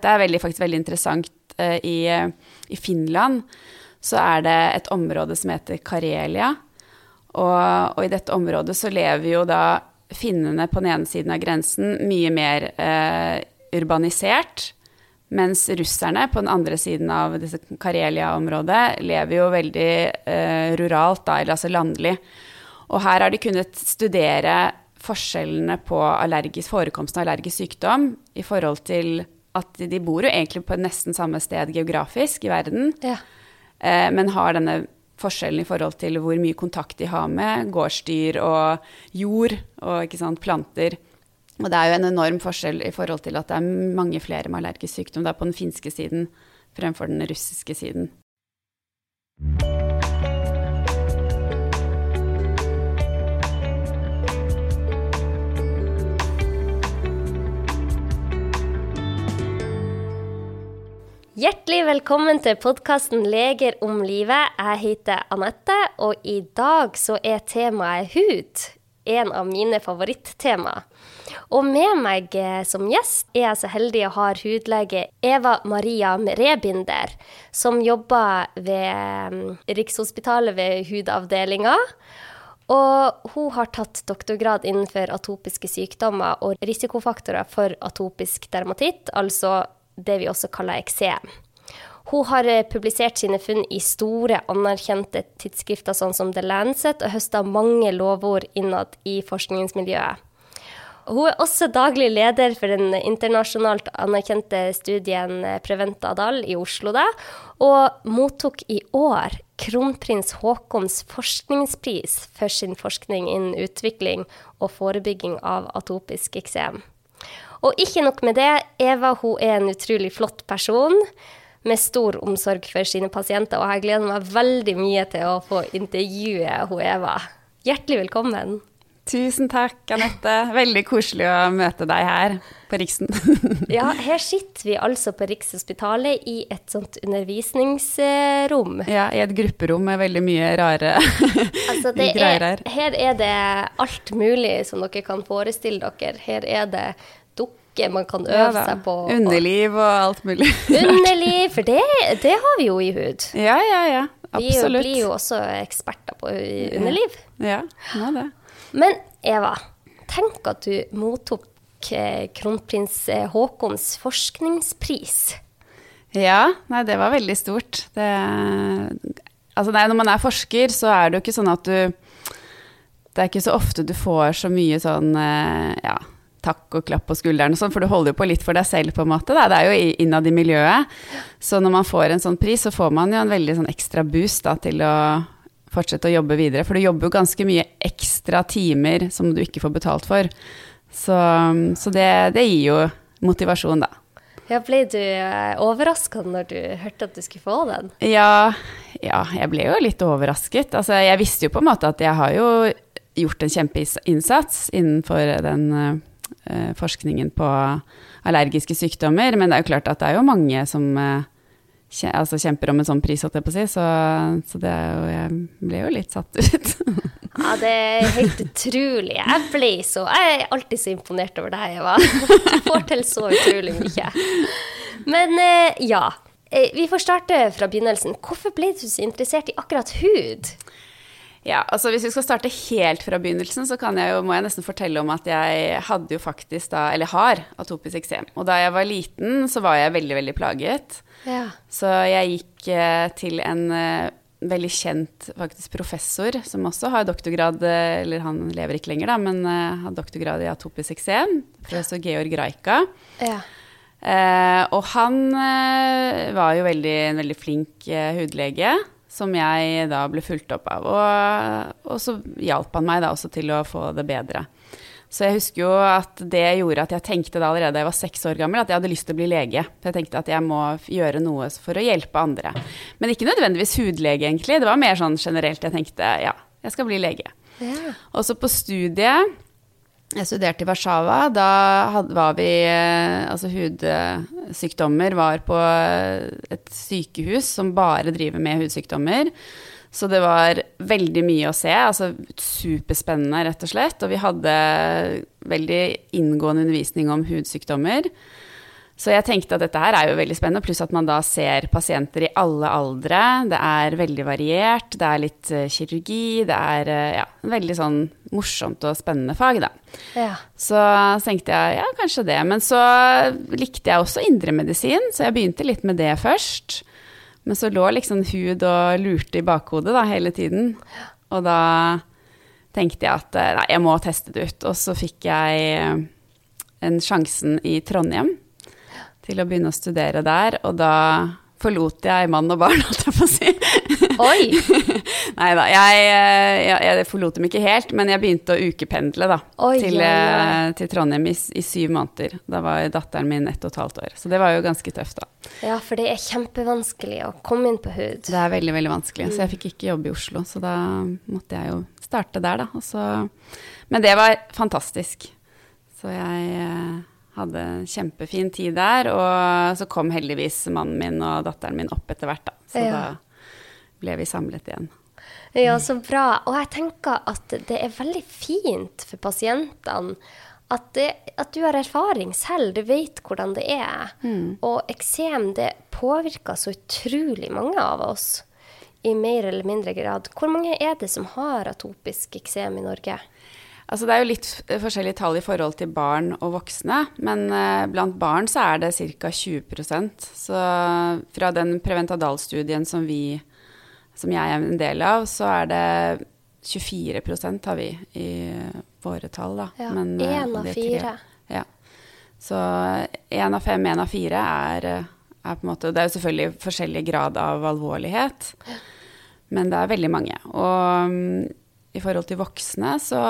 Det er veldig, faktisk veldig interessant. Eh, I, I, Finland så er det et område som heter Karelia. Og, og, i dette området så lever jo da finnene på den ene siden av grensen mye mer eh, urbanisert. Mens russerne på den andre siden av Karelia-området lever jo veldig eh, ruralt, da, eller altså landlig. Og her har de kunnet studere forskjellene på allergisk, forekomsten av allergisk sykdom i forhold til at de bor jo egentlig på nesten samme sted geografisk i verden, ja. eh, men har denne forskjellen i forhold til hvor mye kontakt de har med gårdsdyr og jord og sant, planter. Og det er jo en enorm forskjell i forhold til at det er mange flere med allergisk sykdom da på den finske siden fremfor den russiske siden. Hjertelig velkommen til podkasten 'Leger om livet'. Jeg heter Anette, og i dag så er temaet hud en av mine favorittemaer. Og med meg eh, som gjest er jeg så heldig å ha hudlege Eva Maria Rebinder, som jobber ved mm, Rikshospitalet ved hudavdelinga. Og hun har tatt doktorgrad innenfor atopiske sykdommer og risikofaktorer for atopisk dermatitt, altså det vi også kaller eksem. Hun har eh, publisert sine funn i store, anerkjente tidsskrifter sånn som The Lancet, og høsta mange lovord innad i forskningsmiljøet. Hun er også daglig leder for den internasjonalt anerkjente studien Preventa Dal i Oslo, da, og mottok i år kronprins Haakons forskningspris for sin forskning innen utvikling og forebygging av atopisk eksem. Og ikke nok med det, Eva hun er en utrolig flott person med stor omsorg for sine pasienter, og jeg gleder meg veldig mye til å få intervjue hun Eva. Hjertelig velkommen. Tusen takk, Anette. Veldig koselig å møte deg her på Riksen. ja, her sitter vi altså på Rikshospitalet i et sånt undervisningsrom. Ja, i et grupperom med veldig mye rare altså, greier her. Her er det alt mulig som dere kan forestille dere. Her er det dukker man kan øve ja, seg på. Underliv og alt mulig. Underliv, for det, det, har vi jo i hud. Ja, ja, ja. Absolutt. Vi blir jo også eksperter på underliv. Ja, nå det. Men Eva, tenk at du mottok eh, kronprins eh, Haakons forskningspris. Ja, nei, det var veldig stort. Det, altså, nei, når man er forsker, så er det jo ikke sånn at du Det er ikke så ofte du får så mye sånn eh, ja, takk og klapp på skulderen og sånn, for du holder jo på litt for deg selv, på en måte. Da. Det er jo innad i miljøet. Så når man får en sånn pris, så får man jo en veldig sånn ekstra boost da, til å fortsette å jobbe videre. For du jobber jo ganske mye ekstra timer som du ikke får betalt for. Så, så det, det, gir jo motivasjon, da. Ja, Ble du eh, overraska når du hørte at du skulle få den? Ja, ja, jeg ble jo litt overrasket. Altså, jeg visste jo på en måte at jeg har jo gjort en kjempeinnsats innenfor den uh, forskningen på allergiske sykdommer, men det er jo klart at det er jo mange som uh, altså kjemper om en sånn pris, holdt jeg på å si. Så, så det er jo, jeg ble jo litt satt ut. ja, det er helt utrolig. Jeg ble så Jeg er alltid så imponert over deg, Eva. Du får til så utrolig mye. Men eh, ja. Eh, vi får starte fra begynnelsen. Hvorfor ble du så interessert i akkurat hud? Ja, altså Hvis vi skal starte helt fra begynnelsen, så jeg jo, må jeg nesten fortelle om at jeg hadde jo faktisk da, eller har, atopisk eksem. Og da jeg var liten, så var jeg veldig, veldig plaget. Ja. Så jeg gikk eh, til en eh, veldig kjent faktisk professor, som også har doktorgrad, eh, eller han lever ikke lenger, da, men har doktorgrad i atopisk eksem. Professor Georg Raika. Ja. Og han var jo veldig, en veldig flink hudlege som jeg da ble fulgt opp av. Og, og, så hjalp han meg da også til å få det bedre. Så jeg husker jo at det gjorde at jeg tenkte da allerede da jeg var seks år gammel, at jeg hadde lyst til å bli lege. Så jeg tenkte at jeg må gjøre noe for å hjelpe andre. Men ikke nødvendigvis hudlege, egentlig. Det var mer sånn generelt. Jeg tenkte ja, jeg skal bli lege. Ja. Og så på studiet jeg studerte i Warszawa. Da var vi eh, Altså, hudsykdommer var på et sykehus som bare driver med hudsykdommer. Så det var veldig mye å se. Altså superspennende, rett og slett. Og vi hadde veldig inngående undervisning om hudsykdommer. Så jeg tenkte at dette her er jo veldig spennende, pluss at man da ser pasienter i alle aldre. Det er veldig variert, det er litt uh, kirurgi, det er uh, ja, veldig sånn morsomt og spennende fag, da. Ja. Så tenkte jeg ja, kanskje det. Men så likte jeg også indremedisin, så jeg begynte litt med det først. Men så lå liksom hud og lurte i bakhodet da hele tiden. Og da tenkte jeg at eh, nei, jeg må teste det ut. Og så fikk jeg en sjansen i Trondheim til å begynne å studere der, og da forlot jeg mann og barn, holdt jeg på å si. Oi! Nei da, jeg, jeg, jeg, forlot dem ikke helt, men jeg begynte å ukependle da, Oi, til, ja. Eh, til, Trondheim i, i, syv måneder. Da var datteren min ett og et halvt år, så det var jo ganske tøft, da. Ja, for det er kjempevanskelig å komme inn på hud. Det er veldig, veldig vanskelig, mm. så jeg fikk ikke jobb i Oslo, så da måtte jeg jo starte der, da. Så, men det var fantastisk. Så jeg eh, hadde kjempefin tid der. Og så kom heldigvis mannen min og datteren min opp etter hvert, da. Så ja. da ble vi samlet igjen. Ja, så bra. Og jeg tenker at det er veldig fint for pasientene at, det, at du har erfaring selv, du vet hvordan det er. Mm. Og eksem, det påvirker så utrolig mange av oss i mer eller mindre grad. Hvor mange er det som har atopisk eksem i Norge? Altså det er jo litt forskjellige tall i forhold til barn og voksne, men eh, blant barn så er det ca. 20% Så fra den Preventadal-studien som vi, som jeg er en del av, så er det 24% har vi i våre tall, da. Ja, én av fire. Ja. Så én av fem, én av fire er, er, på en måte Det er jo selvfølgelig forskjellig grad av alvorlighet, men det er veldig mange. Og mm, i forhold til voksne så,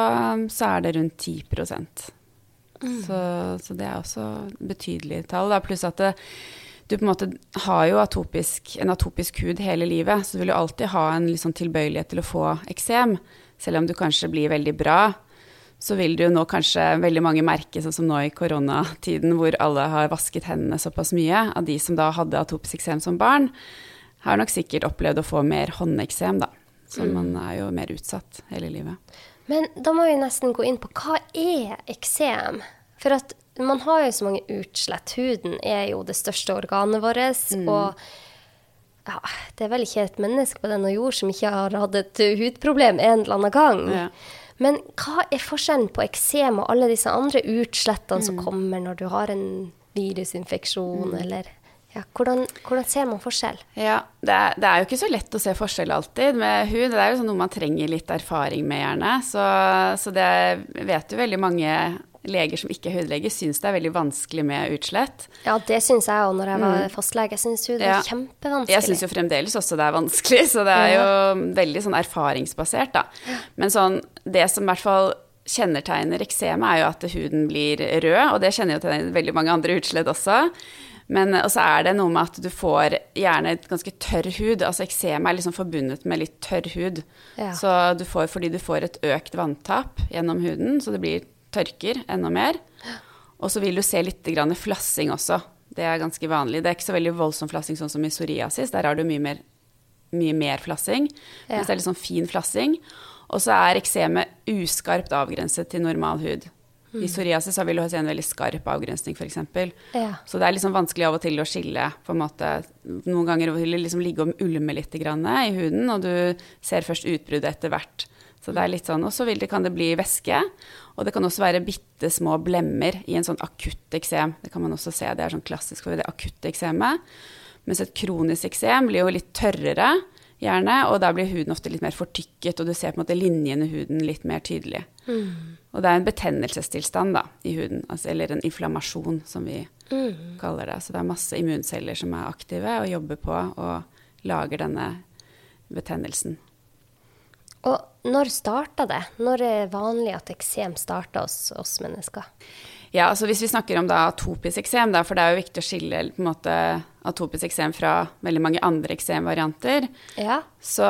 så er det rundt 10 mm. så, så, det er også betydelig tall. Da. Pluss at det, du på en måte har jo atopisk, en atopisk hud hele livet, så du vil jo alltid ha en liksom tilbøyelighet til å få eksem. Selv om du kanskje blir veldig bra, så vil du jo nå kanskje veldig mange merke, sånn som nå i koronatiden, hvor alle har vasket hendene såpass mye, av de som da hadde atopisk eksem som barn, har nok sikkert opplevd å få mer håndeksem, da. Så mm. man er jo mer utsatt hele livet. Men da må vi nesten gå inn på hva er eksem? For at man har jo så mange utslett. Huden er jo det største organet vårt. Mm. Og ja, det er vel ikke et menneske på denne jord som ikke har hatt et hudproblem en eller annen gang. Ja. Men hva er forskjellen på eksem og alle disse andre utslettene mm. som kommer når du har en virusinfeksjon mm. eller ja, hvordan, hvordan, ser man forskjell? Ja, det er, det er, jo ikke så lett å se forskjell alltid med hud. Det er jo sånn noe man trenger litt erfaring med, gjerne. Så, så det vet jo veldig mange leger som ikke er hudleger, syns det er veldig vanskelig med utslett. Ja, det syns jeg òg når jeg var mm. fastlege. Jeg syns hud er ja. kjempevanskelig. Jeg syns jo fremdeles også det er vanskelig, så det er jo veldig sånn erfaringsbasert, da. Men sånn, det som i hvert fall kjennetegner eksemet, er jo at huden blir rød, og det kjenner jo til veldig mange andre utslett også. Men så er det noe med at du får gjerne et ganske tørr hud. Altså eksem er liksom forbundet med litt tørr hud. Ja. Så du får, fordi du får et økt vanntap gjennom huden, så det blir tørker enda mer. Og så vil du se litt flassing også. Det er ganske vanlig. Det er ikke så veldig voldsom flassing sånn som i psoriasis. Der har du mye mer, mye mer flassing. Ja. Mens det er litt sånn fin flassing. Og så er eksemet uskarpt avgrenset til normal hud. I psoriasis vil du se en veldig skarp avgrensning, f.eks. Ja. Så det er liksom vanskelig av og til å skille. Noen ganger vil det liksom ligge og ulme litt i huden, og du ser først utbruddet etter hvert. Så det er litt sånn, Og så kan det bli væske. Og det kan også være bitte små blemmer i en sånn akutt eksem. Det kan man også se, det er sånn klassisk for det akutte eksemet. Mens et kronisk eksem blir jo litt tørrere, gjerne, og da blir huden ofte litt mer fortykket, og du ser på en måte linjene i huden litt mer tydelig. Mm. Og det er en betennelsestilstand da, i huden, altså, eller en inflammasjon, som vi mm. kaller det. Så det er masse immunceller som er aktive og jobber på og lager denne betennelsen. Og når starta det? Når er det vanlig at eksem starter hos oss mennesker? Ja, altså Hvis vi snakker om da atopisk eksem, for det er jo viktig å skille på en måte atopisk eksem fra veldig mange andre eksemvarianter. Ja. Så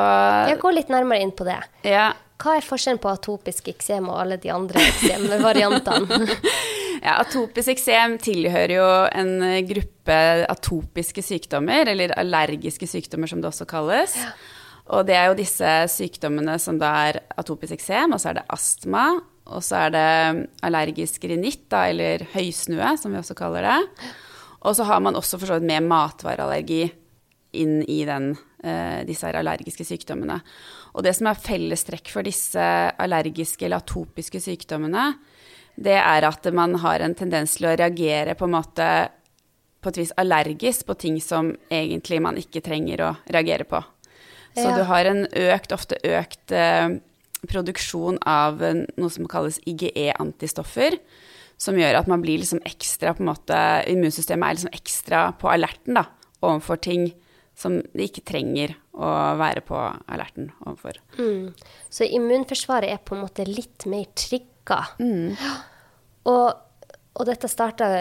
Jeg går litt nærmere inn på det. Ja. Hva er forskjellen på atopisk eksem og alle de andre eksemvariantene? ja, atopisk eksem tilhører jo en gruppe atopiske sykdommer, eller allergiske sykdommer som det også kalles. Ja. Og det er jo disse sykdommene som da er atopisk eksem, og så er det astma, og så er det allergisk rinitt, da, eller høysnue, som vi også kaller det. Og så har man også for så vidt med matvareallergi inn i den, eh, disse allergiske sykdommene. Og det som er fellestrekk for disse allergiske eller atopiske sykdommene, det er at man har en tendens til å reagere på en måte på et vis allergisk på ting som egentlig man ikke trenger å reagere på. Så ja. du har en økt, ofte økt eh, produksjon av noe som kalles IGE-antistoffer, som gjør at man blir liksom ekstra på en måte Immunsystemet er liksom ekstra på alerten da, overfor ting som det ikke trenger å være på alerten overfor. Mm. Så immunforsvaret er på en måte litt mer trigga. Mm. Og, og, dette starta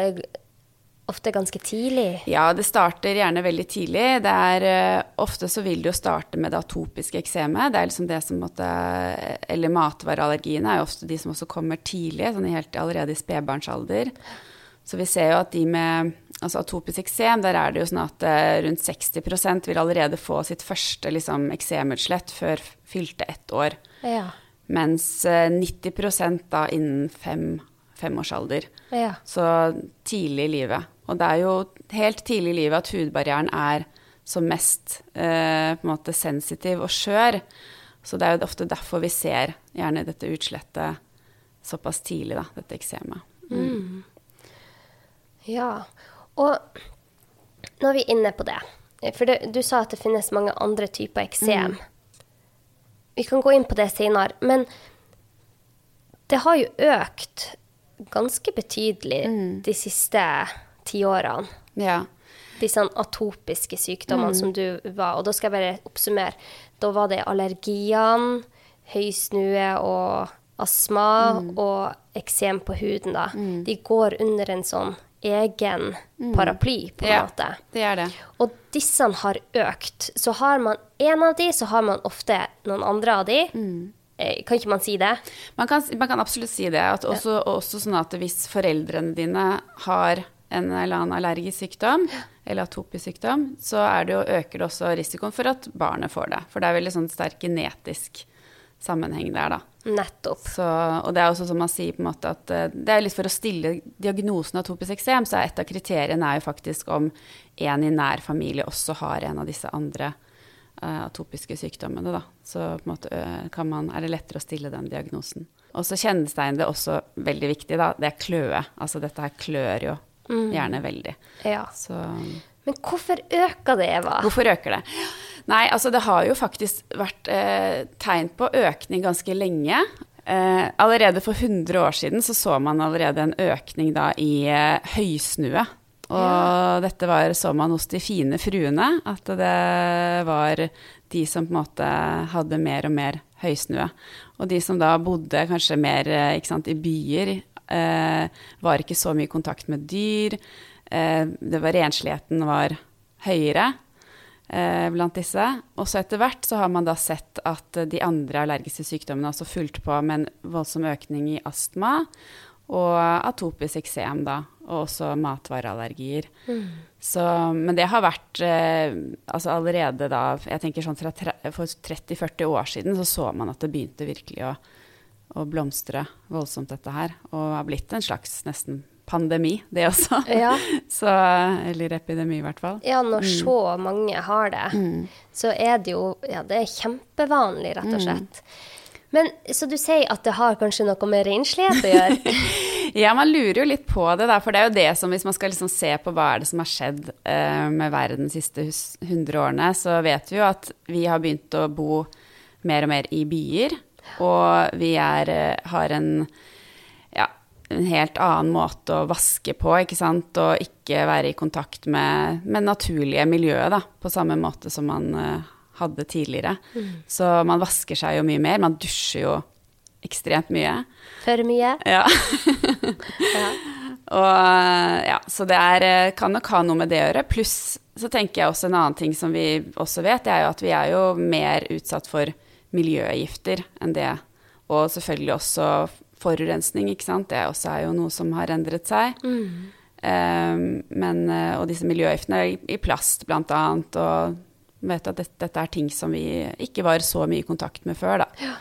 ofte ganske tidlig? Ja, det starter gjerne veldig tidlig. Det er, uh, ofte så vil det jo starte med det atopiske eksemet. Det er liksom det som måtte Eller matvareallergiene er jo ofte de som også kommer tidlig, sånn helt allerede i spedbarnsalder. Så vi ser jo at de med altså atopisk eksem, der er det jo sånn at uh, rundt 60% vil allerede få sitt første liksom, eksemutslett før fylte ett år. Ja. Mens uh, eh, 90 da innen fem femårsalder. Ja. Så tidlig i livet. Og det er jo helt tidlig i livet at hudbarrieren er som mest eh, på en måte sensitiv og skjør. Så det er jo ofte derfor vi ser gjerne dette utslettet såpass tidlig, da, dette eksemet. Mm. Mm. Ja. Og nå er vi inne på det. For det, du sa at det finnes mange andre typer eksem. Mm. Vi kan gå inn på det senere. Men det har jo økt ganske betydelig mm. de siste tiårene. Ja. Sånn atopiske sykdommene mm. som du var. Og da skal jeg bare oppsummere. Da var det allergiene, høysnue og astma mm. og eksem på huden, da. Mm. De går under en sånn egen mm. paraply, på en ja, måte. Det er det. Og disse har økt. Så har man én av de, så har man ofte noen andre av de. Mm. Eh, kan ikke man si det? Man kan, man kan absolutt si det. Også, også, sånn at hvis foreldrene dine har en eller annen allergisk sykdom, eller atopisk sykdom, så det jo, øker det også risikoen for at barnet får det. For det er veldig sånn sterk genetisk sammenheng der, da. Nettopp. Så, og det er også som man sier på en måte at eh, det er litt for å stille diagnosen atopisk eksem, så er et av kriteriene er jo faktisk om en i nær familie også har en av disse andre uh, atopiske sykdommene, da. Så på en måte uh, man, er det lettere å stille den diagnosen. Og så kjennetegn det også veldig viktig, da. Det er kløe. Altså dette her klør jo mm. gjerne veldig. Ja. Så, Men hvorfor øker det, Eva? Hvorfor øker det? Nei, altså det har jo faktisk vært eh, tegn på økning ganske lenge. Eh, allerede for 100 år siden så, så man allerede en økning da i eh, høysnue. Og ja. dette var, så man hos de fine fruene, at det var de som på en måte hadde mer og mer høysnue. Og de som da bodde kanskje mer sant, i byer, eh, var ikke så mye i kontakt med dyr. Eh, det var, rensligheten var høyere eh, blant disse. Og så etter hvert så har man da sett at de andre allergiske sykdommene også fulgte på med en voldsom økning i astma og atopisk eksem, da, og også matvareallergier. Mm. Så, men det har vært eh, altså allerede da Jeg tenker sånn tre, For 30-40 år siden så så man at det begynte virkelig å, å, blomstre voldsomt, dette her. Og har blitt en slags nesten pandemi, det også. Ja. så, eller epidemi, i hvert fall. Ja, når mm. så mange har det, mm. så er det jo Ja, det er kjempevanlig, rett og mm. slett. Men Så du sier at det har kanskje noe med renslighet å gjøre? ja, man lurer jo litt på det, da. For det er jo det som, hvis man skal liksom se på hva er det som har skjedd uh, med verden de siste 100 årene, så vet vi jo at vi har begynt å bo mer og mer i byer. Og vi er, uh, har en ja, en helt annen måte å vaske på, ikke sant. Og ikke være i kontakt med, med naturlige miljøet, da. På samme måte som man uh, hadde tidligere. Mm. Så man vasker seg jo mye mer. Man dusjer jo ekstremt mye. For mye? Ja. ja. Og ja, så det er, kan nok ha noe med det å gjøre. Pluss så tenker jeg også en annen ting som vi også vet, det er jo at vi er jo mer utsatt for miljøgifter enn det. Og selvfølgelig også forurensning, ikke sant. Det også er jo noe som har endret seg. Mm. Um, men, og disse miljøgiftene i plast, blant annet, og vet at dette, dette, er ting som vi ikke var så mye i kontakt med før, da. Ja.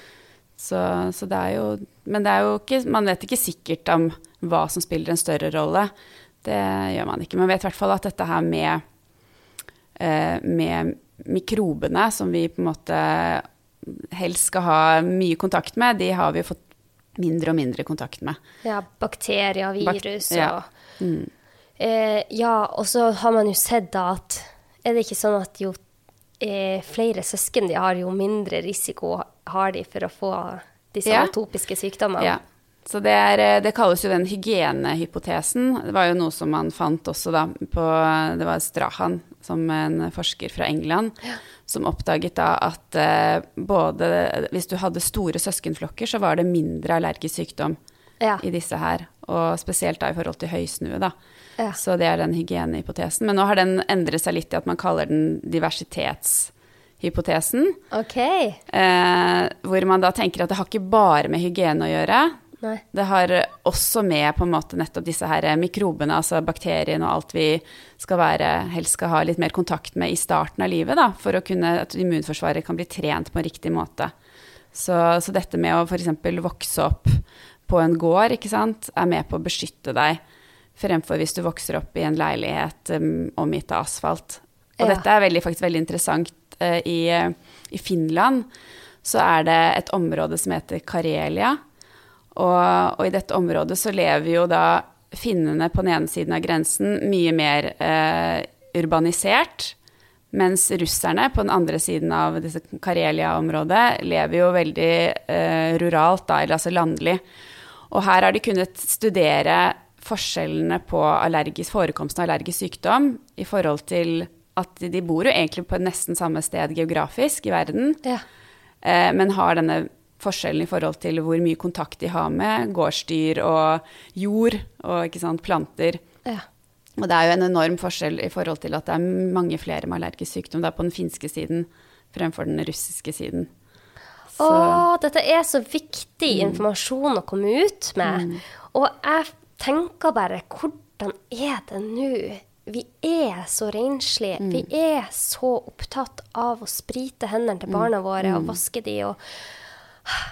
Så, så, det er jo Men det er jo ikke Man vet ikke sikkert om hva som spiller en større rolle. det gjør man ikke. Man vet i hvert fall at dette her med, eh, med mikrobene, som vi på en måte helst skal ha mye kontakt med, de har vi fått mindre og mindre kontakt med. Ja, bakterier, virus Bak ja. Mm. Eh, ja, og så har man jo sett da at Er det ikke sånn at jo eh, flere søsken de har, jo mindre risiko har de for å få disse ja. atopiske sykdommene? Ja. Så det, er, eh, det, kalles jo den hygienehypotesen. Det var jo noe som man fant også da på Det var Strahan, som en forsker fra England, ja. Som oppdaget da at uh, både Hvis du hadde store søskenflokker, så var det mindre allergisk sykdom ja. i disse her. Og spesielt da i forhold til høysnue, da. Ja. Så det er den hygienehypotesen. Men nå har den endret seg litt i at man kaller den diversitetshypotesen. Okay. Eh, hvor man da tenker at det har ikke bare med hygiene å gjøre. Nei. Det har også med på en måte nettopp disse her mikrobene, altså bakteriene og alt vi skal være, helst skal ha litt mer kontakt med i starten av livet, da, for å kunne, at immunforsvaret kan bli trent på en riktig måte. Så, så dette med å f.eks. vokse opp på en gård, ikke sant, er med på å beskytte deg fremfor hvis du vokser opp i en leilighet um, omgitt av asfalt. Og ja. dette er veldig, faktisk veldig interessant. Uh, i, uh, I, Finland så er det et område som heter Karelia. Og, og, i dette området så lever jo da finnene på den ene siden av grensen mye mer eh, urbanisert. Mens russerne på den andre siden av disse Karelia-området lever jo veldig eh, ruralt, da, eller altså landlig. Og her har de kunnet studere forskjellene på allergisk, forekomsten av allergisk sykdom i forhold til at de bor jo egentlig på nesten samme sted geografisk i verden, ja. eh, men har denne forskjellen i forhold til hvor mye kontakt de har med gårdsdyr og jord og sant, planter. Ja. Og det er jo en enorm forskjell i forhold til at det er mange flere med allergisk sykdom da på den finske siden fremfor den russiske siden. Så. Å, dette er så viktig mm. informasjon å komme ut med. Mm. Og jeg tenker bare hvordan er det nå? Vi er så renslige. Mm. Vi er så opptatt av å sprite hendene til barna mm. våre og mm. vaske de og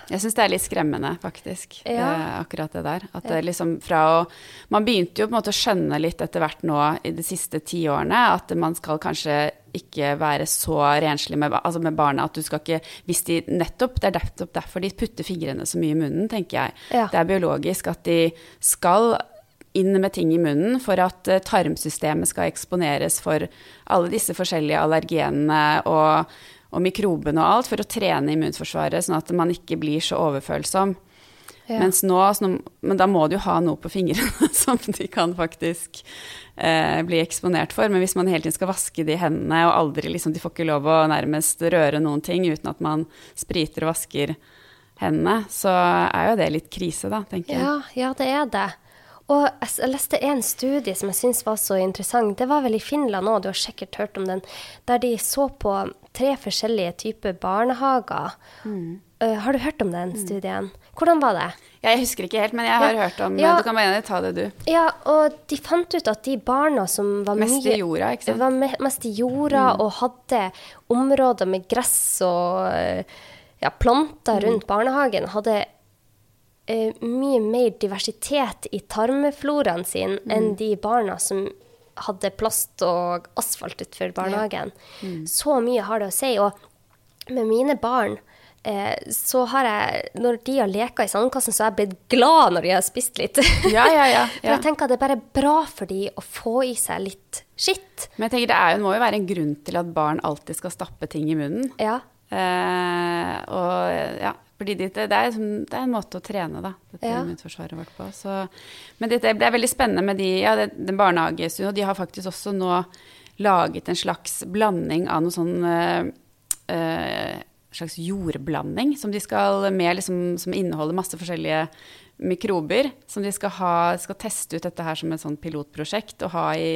jeg syns det er litt skremmende, faktisk, ja. eh, akkurat det der. At det liksom fra å Man begynte jo på en måte å skjønne litt etter hvert nå i de siste ti årene at man skal kanskje ikke være så renslig med, altså med barna at du skal ikke Hvis de nettopp Det er nettopp derfor de putter fingrene så mye i munnen, tenker jeg. Ja. Det er biologisk at de skal inn med ting i munnen for at eh, tarmsystemet skal eksponeres for alle disse forskjellige allergenene og, og mikrobene og alt, for å trene immunforsvaret, sånn at man ikke blir så overfølsom. Ja. Nå, men da må du jo ha noe på fingrene som de kan faktisk eh, bli eksponert for. Men hvis man hele tiden skal vaske de hendene, og aldri liksom, de får ikke lov å nærmest røre noen ting uten at man spriter og vasker hendene, så er jo det litt krise, da, tenker jeg. Ja, ja det er det. Og jeg leste en studie som jeg syns var så interessant. Det var vel i Finland òg, du har sikkert hørt om den. Der de så på tre forskjellige typer barnehager. Mm. Uh, har du hørt om den mm. studien? Hvordan var det? Jeg husker ikke helt, men jeg har ja. hørt om ja. Du kan bare ta det, du. Ja, og de fant ut at de barna som var mest mye, i jorda, ikke sant? Var mest i jorda mm. og hadde områder med gress og ja, planter rundt mm. barnehagen, hadde uh, mye mer diversitet i tarmfloraen sin mm. enn de barna som hadde plast og asfalt utenfor barnehagen. Ja. Mm. Så mye har det å si. Og med mine barn eh, så har jeg, når de har leka i sandkassen, så har jeg blitt glad når de har spist litt. Ja, ja, ja, for jeg tenker at det er bare bra for de å få i seg litt skitt. Men jeg tenker det er, må jo være en grunn til at barn alltid skal stappe ting i munnen. Ja. Eh, og ja, fordi det, det, er, det, er, en måte å trene da, dette ja. immunforsvaret vårt på. Så, men det, det, er veldig spennende med de, ja, den barnehagestudien. Og de har faktisk også nå laget en slags blanding av noe sånn øh, øh, slags jordblanding som de skal med, liksom, som inneholder masse forskjellige mikrober. Som de skal, ha, skal teste ut dette her som et sånt pilotprosjekt og ha i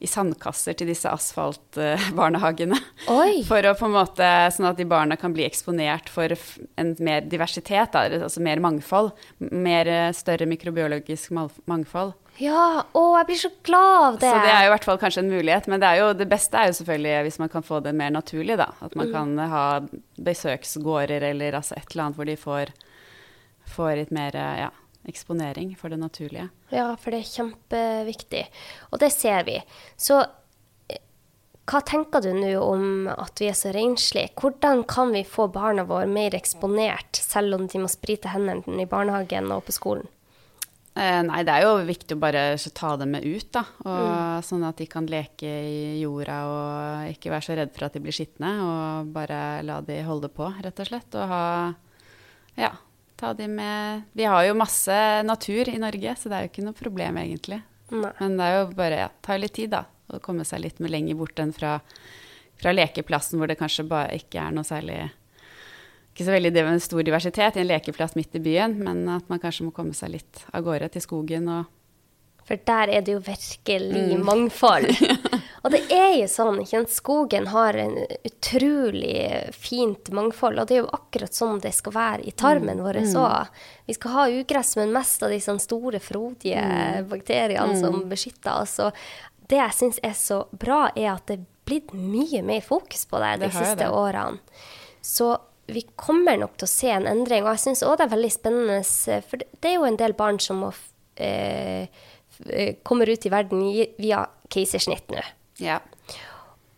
i sandkasser til disse asfaltbarnehagene. Oi. For å på en måte, Sånn at de barna kan bli eksponert for en mer diversitet, altså mer mangfold. Mer eh, større mikrobiologisk mangfold. Ja, å, jeg blir så glad av det. Så det er jo i hvert fall kanskje en mulighet. Men det, jo, det beste er jo selvfølgelig hvis man kan få det mer naturlig, da. At man mm. kan ha besøksgårder eller altså et eller annet hvor de får, får litt mer ja, eksponering for det naturlige. Ja, for det er kjempeviktig. Og det ser vi. Så eh, hva tenker du nå om at vi er så renslige? Hvordan kan vi få barna våre mer eksponert, selv om de må sprite hendene i barnehagen og på skolen? Eh, nei, det er jo viktig å bare ta dem med ut, da. Og, mm. Sånn at de kan leke i jorda og ikke være så redd for at de blir skitne. Og bare la de holde på, rett og slett. Og ha Ja, ta de med Vi har jo masse natur i Norge, så det er jo ikke noe problem, egentlig. Nei. Men det er jo bare ja, ta litt tid, da. Å komme seg litt mer lenger bort enn fra, fra lekeplassen, hvor det kanskje bare ikke er noe særlig ikke så veldig stor diversitet i en lekeplass midt i byen, men at man kanskje må komme seg litt av gårde til skogen og For der er det jo virkelig mm. mangfold. og det er jo sånn, ikke Skogen har en utrolig fint mangfold, og det er jo akkurat sånn det skal være i tarmen mm. vår òg. Mm. Vi skal ha ugress, men mest av de sånn store, frodige mm. bakteriene som beskytter oss. Og det jeg syns er så bra, er at det er blitt mye mer fokus på det de det siste det. årene. Så vi kommer nok til å se en endring. Og jeg syns òg det er veldig spennende, for det er jo en del barn som må, eh, eh kommer ut i verden via keisersnitt nå. Ja.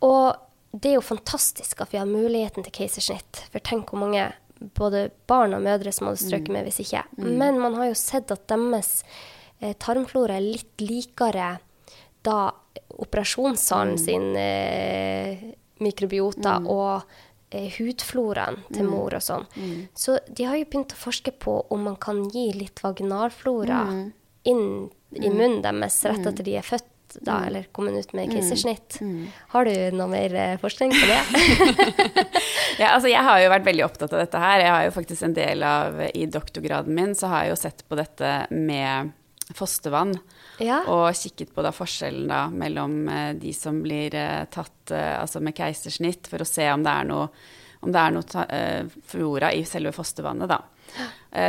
Og det er jo fantastisk at vi har muligheten til keisersnitt. For tenk hvor mange både barn og mødre som hadde strøket mm. med hvis ikke. Mm. Men man har jo sett at deres eh, tarmflora er litt likere da operasjonssalen mm. sin eh, mikrobiota mm. og eh, hudfloraen til mm. mor og sånn. Mm. Så de har jo begynt å forske på om man kan gi litt vaginalflora inn i munnen deres rett etter de er født. Da, mm. eller kommet ut med keisersnitt. Har du noe mer eh, forskning på det? ja, altså jeg har jo vært veldig opptatt av dette her. Jeg har jo faktisk en del av I doktorgraden min så har jeg jo sett på dette med fostervann. Ja. Og kikket på da forskjellen da mellom eh, de som blir eh, tatt eh, altså med keisersnitt, for å se om det er noe, det er noe flora i selve fostervannet. Da.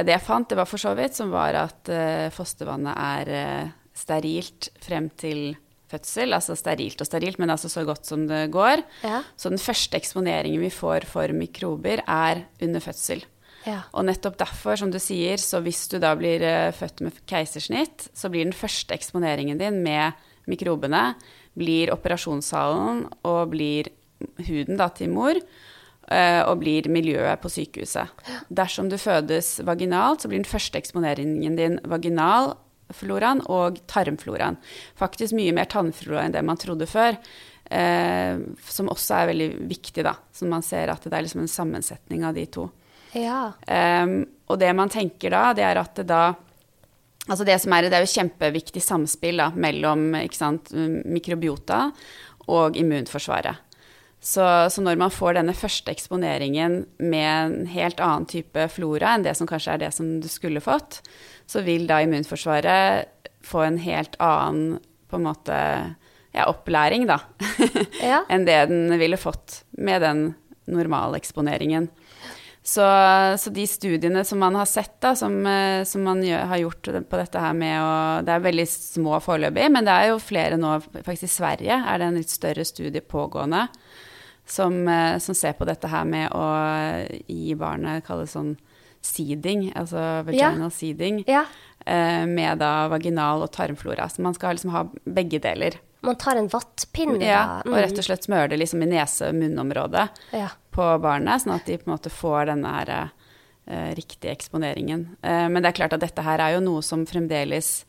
Det jeg fant, det var for så vidt, som var at fostervannet er sterilt frem til fødsel. Altså sterilt og sterilt, men altså så godt som det går. Ja. Så den første eksponeringen vi får for mikrober, er under fødsel. Ja. Og nettopp derfor, som du sier, så hvis du da blir uh, født med keisersnitt, så blir den første eksponeringen din med mikrobene blir operasjonssalen og blir huden da til mor. Uh, og blir miljøet på sykehuset. Dersom du fødes vaginalt, så blir den første eksponeringen din vaginalfloraen og tarmfloraen. Faktisk mye mer tannflora enn det man trodde før. Eh, som også er veldig viktig, da. Så man ser at det er liksom en sammensetning av de to. Ja. Eh, og det man tenker da, det er at det da Altså det som er, det er jo kjempeviktig samspill da, mellom sant, mikrobiota og immunforsvaret. Så, så, når man får denne første eksponeringen med en helt annen type flora enn det som kanskje er det som du skulle fått, så vil da immunforsvaret få en helt annen på en måte ja, opplæring, da, ja. enn det den ville fått med den normale eksponeringen. Så, så, de studiene som man har sett, da, som, eh, som man gjør, har gjort på dette her med å Det er veldig små foreløpig, men det er jo flere nå. Faktisk i Sverige er det en litt større studie pågående som, eh, som ser på dette her med å gi barnet kalles sånn seeding, altså vaginal ja. seeding, ja. Eh, med da vaginal og tarmflora. Så man skal liksom ha begge deler. Man tar en vattpinne, ja, mm. og rett og slett smører det liksom i nese-munnområdet ja. på barnet, sånn at de på en måte får denne her, eh, riktige eksponeringen. Eh, men det er klart at dette her er jo noe som fremdeles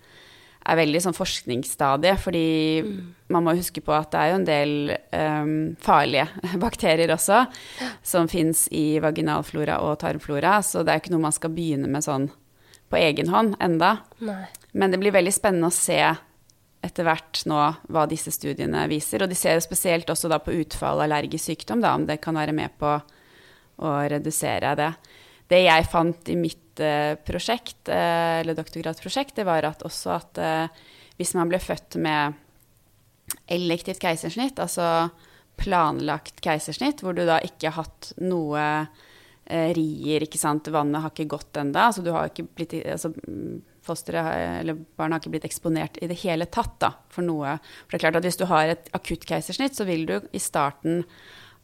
er veldig sånn forskningsstadie, fordi mm. man må huske på at det er jo en del um, farlige bakterier også som fins i vaginalflora og tarmflora, så det er ikke noe man skal begynne med sånn på egen hånd enda. Nei. Men det blir veldig spennende å se etter hvert nå hva disse studiene viser. Og de ser jo spesielt også da på utfall av allergisk sykdom, da, om det kan være med på å redusere det. Det jeg fant i mitt uh, prosjekt, uh, eller doktorgradsprosjekt, det var at også at uh, hvis man ble født med elektivt keisersnitt, altså planlagt keisersnitt, hvor du da ikke har hatt noe rier, ikke sant, vannet har ikke gått ennå, altså du har ikke blitt altså, fosteret eller barnet har ikke blitt eksponert i det hele tatt da, for noe. For det er klart at Hvis du har et akutt keisersnitt, så vil du i starten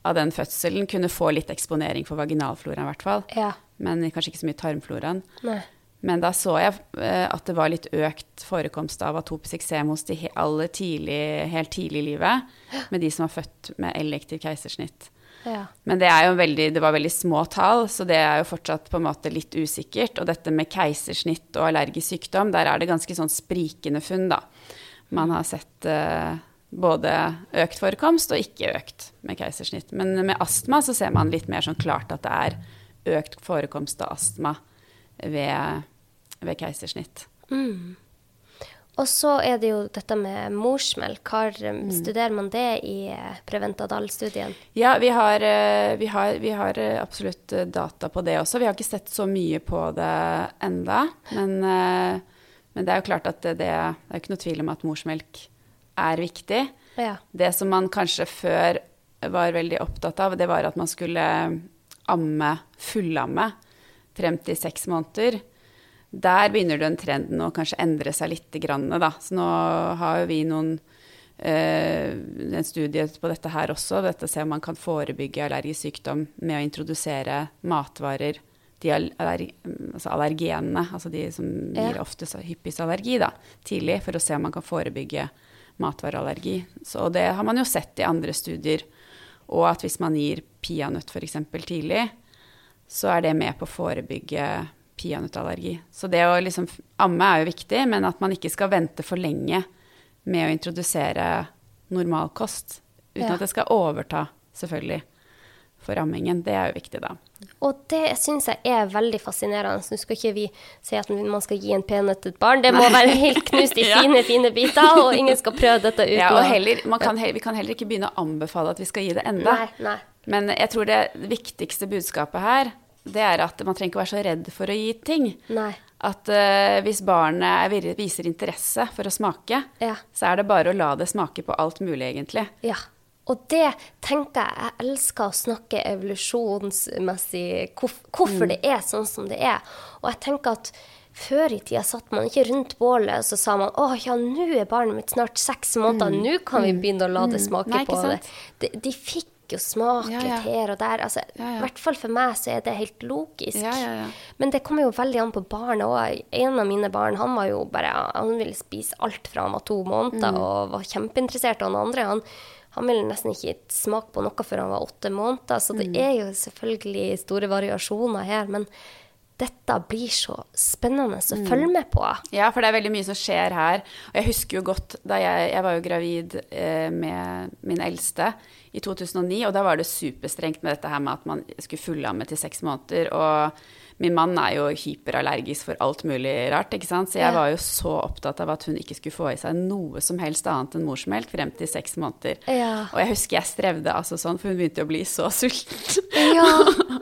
av den fødselen kunne få litt eksponering for vaginalfloraen, i hvert fall. Ja. Men kanskje ikke så mye tarmfloraen. Nei. Men da så jeg eh, at det var litt økt forekomst av atopisk eksem hos de aller tidlig, helt tidlig i livet, med de som var født med elektiv keisersnitt. Ja. Men det, veldig, det, var veldig små tall, så det er jo fortsatt på en måte litt usikkert. Og dette med keisersnitt og allergisk sykdom, der er det ganske sånn sprikende funn, da. Man har sett uh, både økt forekomst og ikke økt med keisersnitt. Men med astma så ser man litt mer sånn klart at det er økt forekomst av astma ved, ved keisersnitt. Mm. Og så er det jo dette med morsmelk. Har, mm. Studerer man det i eh, Preventadal-studien? Ja, vi har, eh, vi, har, vi har, eh, absolutt data på det også. Vi har ikke sett så mye på det enda. Men, men det er jo klart at det, det, er ikke noe tvil om at morsmelk er viktig. Ja. Det som man kanskje før var veldig opptatt av, det var at man skulle amme, fullamme, frem til seks måneder. Der begynner den trenden å kanskje endre seg litt. Da. Så nå har vi noen Uh, en studie på dette her også. Dette ser om man kan forebygge allergisk sykdom med å introdusere matvarer, de aller, altså allergenene, altså de som gir oftest hyppigst allergi, da, tidlig, for å se om man kan forebygge matvareallergi. Så det har man jo sett i andre studier. Og at hvis man gir peanøtt f.eks. tidlig, så er det med på å forebygge peanøttallergi. Så det å liksom amme er jo viktig, men at man ikke skal vente for lenge med å introdusere normalkost. Uten ja. at det skal overta, selvfølgelig, for ammingen. Det er jo viktig, da. Og det syns jeg er veldig fascinerende. Nå skal ikke vi si at man skal gi en peanøtt til et barn. Det må Nei. være helt knust i ja. fine, fine biter, og ingen skal prøve dette uten ja, og heller, kan, Vi kan heller ikke begynne å anbefale at vi skal gi det enda. Nei, nei. Men jeg tror det viktigste budskapet her, det er at man trenger ikke være så redd for å gi ting. Nei. At uh, hvis barnet viser interesse for å smake, ja. så er det bare å la det smake på alt mulig, egentlig. Ja. Og det tenker jeg Jeg elsker å snakke evolusjonsmessig hvorfor mm. det er sånn som det er. Og jeg tenker at før i tida satt man ikke rundt bålet og så sa man å ja, nå er barnet mitt snart seks måneder, mm. nå kan vi mm. begynne å la det mm. smake Nei, på det. De, de fikk jo smake ja, ja. her og der. Altså, I hvert fall for meg så er det helt logisk. Men det kommer jo veldig an på barnet òg. En av mine barn han var jo bare, han ville spise alt fra han var to måneder mm. og var kjempeinteressert. Og den andre han, han ville nesten ikke smake på noe før han var åtte måneder. Så det mm. er jo selvfølgelig store variasjoner her. men dette blir så spennende å mm. følge med på. Ja, for det er veldig mye som skjer her. Og jeg husker jo godt da jeg, jeg var jo gravid eh, med min eldste i 2009, og da var det superstrengt med dette her med at man skulle fulle amme til seks måneder. Og min mann er jo hyperallergisk for alt mulig rart, ikke sant. Så jeg var jo så opptatt av at hun ikke skulle få i seg noe som helst annet enn morsmelk frem til seks måneder. Ja. Og jeg husker jeg strevde altså sånn, for hun begynte å bli så sulten. Ja.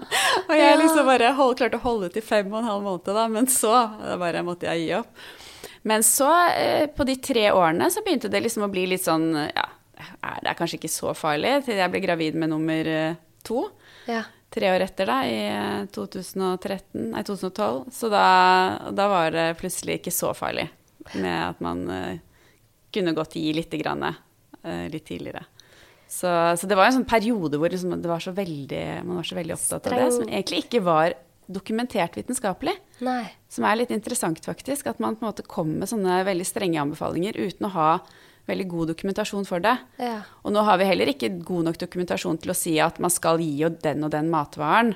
og jeg liksom bare hold, klarte å holde til fem og en halv måned, da, men så bare måtte jeg gi opp. Men så, eh, på de tre årene, så begynte det liksom å bli litt sånn ja, det er kanskje ikke så farlig, til jeg ble gravid med nummer eh, to. Ja. Tre år etter, da, i 2013, eh, nei, 2012. Så da, da, var det plutselig ikke så farlig med at man uh, kunne godt gi litt grann, uh, litt tidligere. Så, så, det var en sånn periode hvor liksom, var veldig, man var så veldig opptatt av det, som egentlig ikke var dokumentert vitenskapelig. Nei. Som er litt interessant, faktisk. At man på en måte kom med sånne veldig strenge anbefalinger uten å ha veldig god dokumentasjon for det. Ja. Og nå har vi heller ikke god nok dokumentasjon til å si at man skal gi den og den matvaren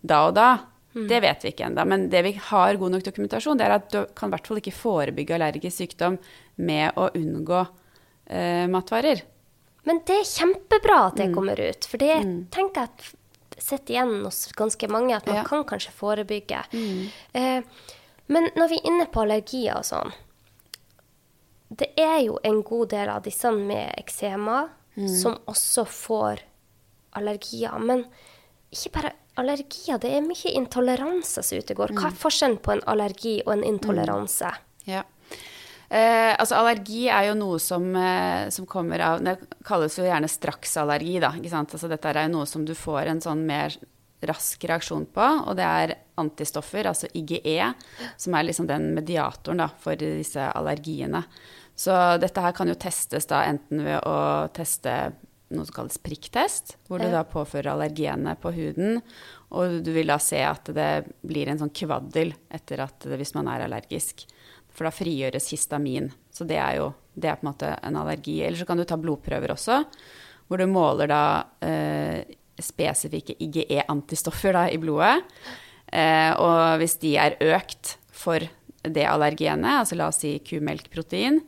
da og da. Mm. Det vet vi ikke ennå. Men det vi har god nok dokumentasjon, det er at du kan i hvert fall ikke forebygge allergisk sykdom med å unngå eh, matvarer. Men det er kjempebra at det mm. kommer ut, for det mm. tenker jeg at sitter igjen hos ganske mange, at man ja. kan kanskje forebygge. Eh, men når vi er inne på allergier og sånn, det er jo en god del av disse med eksema mm. som også får allergier. Men ikke bare allergier, det er mye intoleranse som utegår. Hva er mm. forskjellen på en allergi og en intoleranse? Mm. Ja. Eh, altså Allergi er jo noe som, eh, som, kommer av Det kalles jo gjerne straksallergi. da, ikke sant? Altså Dette er jo noe som du får en sånn mer rask reaksjon på, og det er antistoffer, altså IGE, som er liksom den mediatoren da, for disse allergiene. Så dette her kan jo testes da enten ved å teste noe som kalles prikktest, hvor du da påfører allergenet på huden. Og du vil da se at det blir en sånn kvaddel etter at hvis man er allergisk. For da frigjøres histamin. Så det er jo det er på en måte en allergi. Eller så kan du ta blodprøver også, hvor du måler da eh, spesifikke IGE-antistoffer i blodet. Eh, og hvis de er økt for det allergenet, altså la oss si kumelkprotein,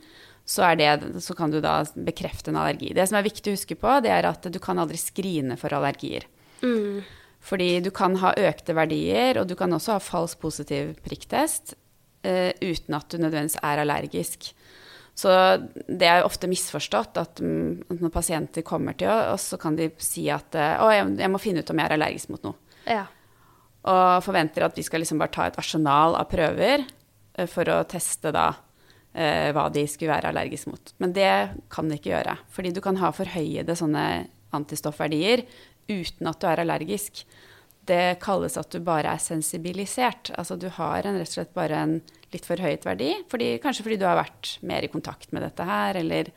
så, det, så, kan du da bekrefte en allergi. Det som er viktig å huske på, det er at du kan aldri skrine for allergier. Mm. Fordi du kan ha økte verdier, og du kan også ha falsk positiv prikktest eh, uten at du nødvendigvis er allergisk. Så det er ofte misforstått at, um, når pasienter kommer til oss, så kan de si at uh, å, jeg, må finne ut om jeg er allergisk mot noe. Ja. Og forventer at vi skal liksom bare ta et arsenal av prøver uh, for å teste da eh, hva de skulle være allergiske mot. Men det kan de ikke gjøre. Fordi du kan ha forhøyede sånne antistoffverdier uten at du er allergisk. Det kalles at du bare er sensibilisert. Altså du har en, rett og slett bare en litt forhøyet verdi. Fordi, kanskje fordi du har vært mer i kontakt med dette her, eller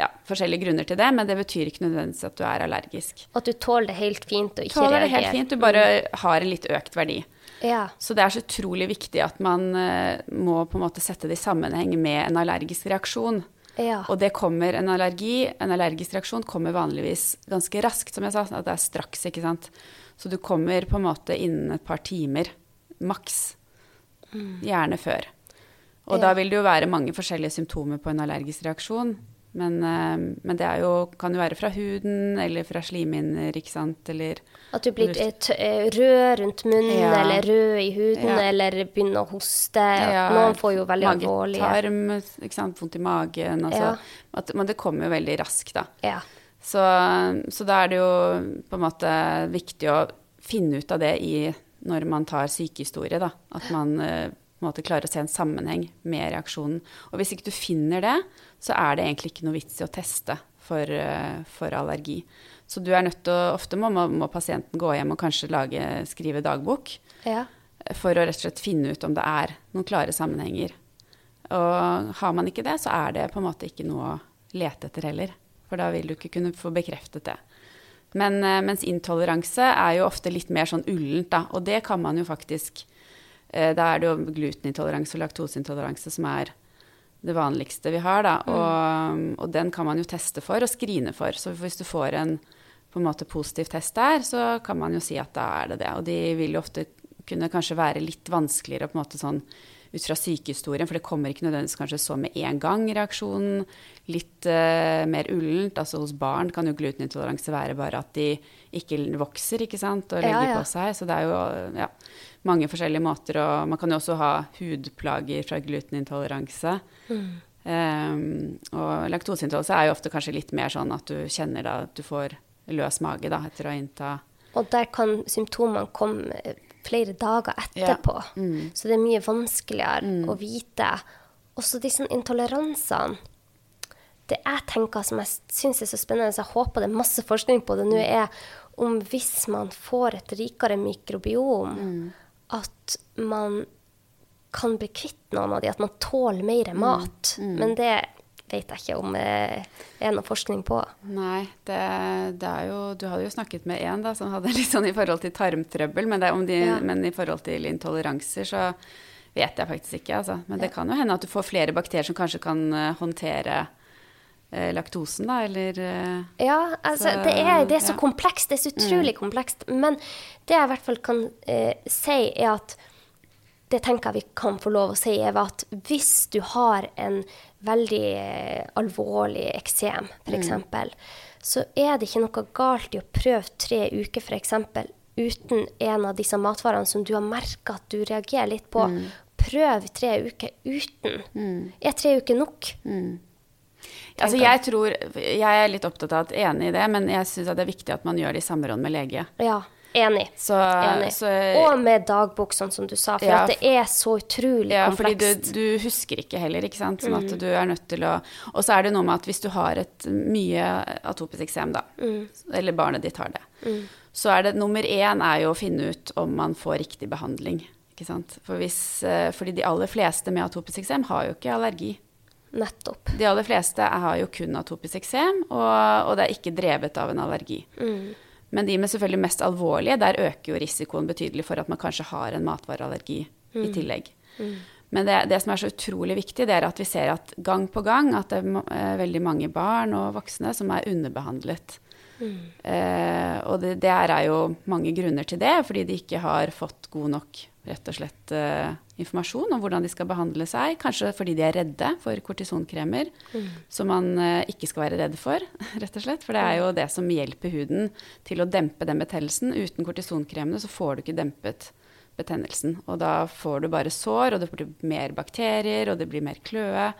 ja, forskjellige grunner til det, men det betyr ikke nødvendigvis at du er allergisk. At du tåler det helt fint og ikke tåler reagerer. det helt fint, du bare har en litt økt verdi. Ja. Så det er så utrolig viktig at man uh, må på en måte sette det i sammenheng med en allergisk reaksjon. Ja. Og det kommer en allergi, en allergisk reaksjon kommer vanligvis ganske raskt, som jeg sa. At det er straks, ikke sant. Så du kommer på en måte innen et par timer, maks. Mm. Gjerne før. Og ja. da vil det jo være mange forskjellige symptomer på en allergisk reaksjon. Men, eh, men, det jo, kan jo være fra huden eller fra slimhinner, ikke sant, eller At du blir eh, rød rundt munnen, ja. eller rød i huden, ja. eller begynner å hoste. Ja. Noen får jo veldig alvorlige Magetarm, ikke sant, vondt i magen. Altså. At, men det kommer jo veldig raskt, da. Så, så, da er det jo på en måte viktig å finne ut av det i, når man tar sykehistorie, da. At man eh, på en måte klarer å se en sammenheng med reaksjonen. Og hvis ikke du finner det, så er det egentlig ikke noe vits i å teste for, eh, for allergi. Så du er nødt til å Ofte må, må, pasienten gå hjem og kanskje lage, skrive dagbok. Ja. For å rett og slett finne ut om det er noen klare sammenhenger. Og har man ikke det, så er det på en måte ikke noe å lete etter heller. For da vil du ikke kunne få bekreftet det. Men eh, mens intoleranse er jo ofte litt mer sånn ullent, da. Og det kan man jo faktisk eh, Da er det jo glutenintoleranse og laktoseintoleranse som er det vanligste vi har, da. Mm. Og, og, den kan man jo teste for og skrine for. Så hvis du får en på en måte positiv test der, så kan man jo si at da er det det. Og de vil jo ofte kunne kanskje være litt vanskeligere på en måte sånn ut fra sykehistorien, for det kommer ikke nødvendigvis kanskje så med en gang reaksjonen. Litt uh, mer ullent. Altså hos barn kan jo glutenintoleranse være bare at de ikke vokser ikke sant, og legger ja, ja. på seg. Så det er jo ja, mange forskjellige måter. Og man kan jo også ha hudplager fra glutenintoleranse. Mm. Um, og laktoseintoleranse er jo ofte kanskje litt mer sånn at du kjenner da at du får løs mage da, etter å innta Og der kan symptomene komme flere dager etterpå. Ja. Mm. Så det er mye vanskeligere mm. å vite. Også disse intoleransene. Det jeg tenker som jeg syns er så spennende, så jeg håper det er masse forskning på det nå, er om hvis man får et rikere mikrobiom, mm. at man kan bli kvitt noen av de, at man tåler mer mm. mat. Mm. Men det vet jeg ikke om det er noe forskning på. Nei, det, det, jo Du hadde jo snakket med én som hadde litt sånn i forhold til tarmtrøbbel, men, de, ja. men, i forhold til intoleranser så vet jeg faktisk ikke, altså. Men ja. det kan jo hende at du får flere bakterier som kanskje kan uh, håndtere eh, laktosen, da, eller eh, Ja, altså så, det, er, det, er, så ja. komplekst. Det er så utrolig mm. komplekst. Men det jeg i hvert fall kan si, er at det tenker jeg vi kan få lov å si, er at hvis du har en veldig eh, alvorlig eksem, f.eks., mm. så er det ikke noe galt i å prøve tre uker, f.eks., uten en av disse matvarene som du har merka at du reagerer litt på. Mm. Prøv tre uker uten. Mm. Er tre uker nok? Mm. Altså, jeg tror Jeg er litt opptatt av at enig i det, men jeg syns det er viktig at man gjør det i samråd med lege. Ja. Enig. Så, Enig. Så, og med dagbok, sånn som du sa. For ja, at det er så utrolig ja, komplekst. Ja, fordi du, du, husker ikke heller, ikke sant. Sånn at mm. du er nødt til å Og så er det noe med at hvis du har et mye atopisk eksem, da, mm. eller barnet ditt har det, mm. så er det nummer én er jo å finne ut om man får riktig behandling. Ikke sant? For hvis, eh, fordi de aller fleste med atopisk eksem har jo ikke allergi. Nettopp. De aller fleste har jo kun atopisk eksem, og, og, det er ikke drevet av en allergi. Mm. Men de med selvfølgelig mest alvorlige, der øker jo risikoen betydelig for at man kanskje har en matvareallergi mm. i tillegg. Mm. Men det, det, som er så utrolig viktig, det er at vi ser at gang på gang at det er eh, veldig mange barn og voksne som er underbehandlet. Mm. Eh, og det, det, er jo mange grunner til det, fordi de ikke har fått god nok rett og slett uh, informasjon om hvordan de skal behandle seg. Kanskje fordi de er redde for kortisonkremer, mm. som man uh, ikke skal være redd for, rett og slett. For det er jo det som hjelper huden til å dempe den betennelsen. Uten kortisonkremene så får du ikke dempet betennelsen. Og da får du bare sår, og det blir mer bakterier, og det blir mer kløe.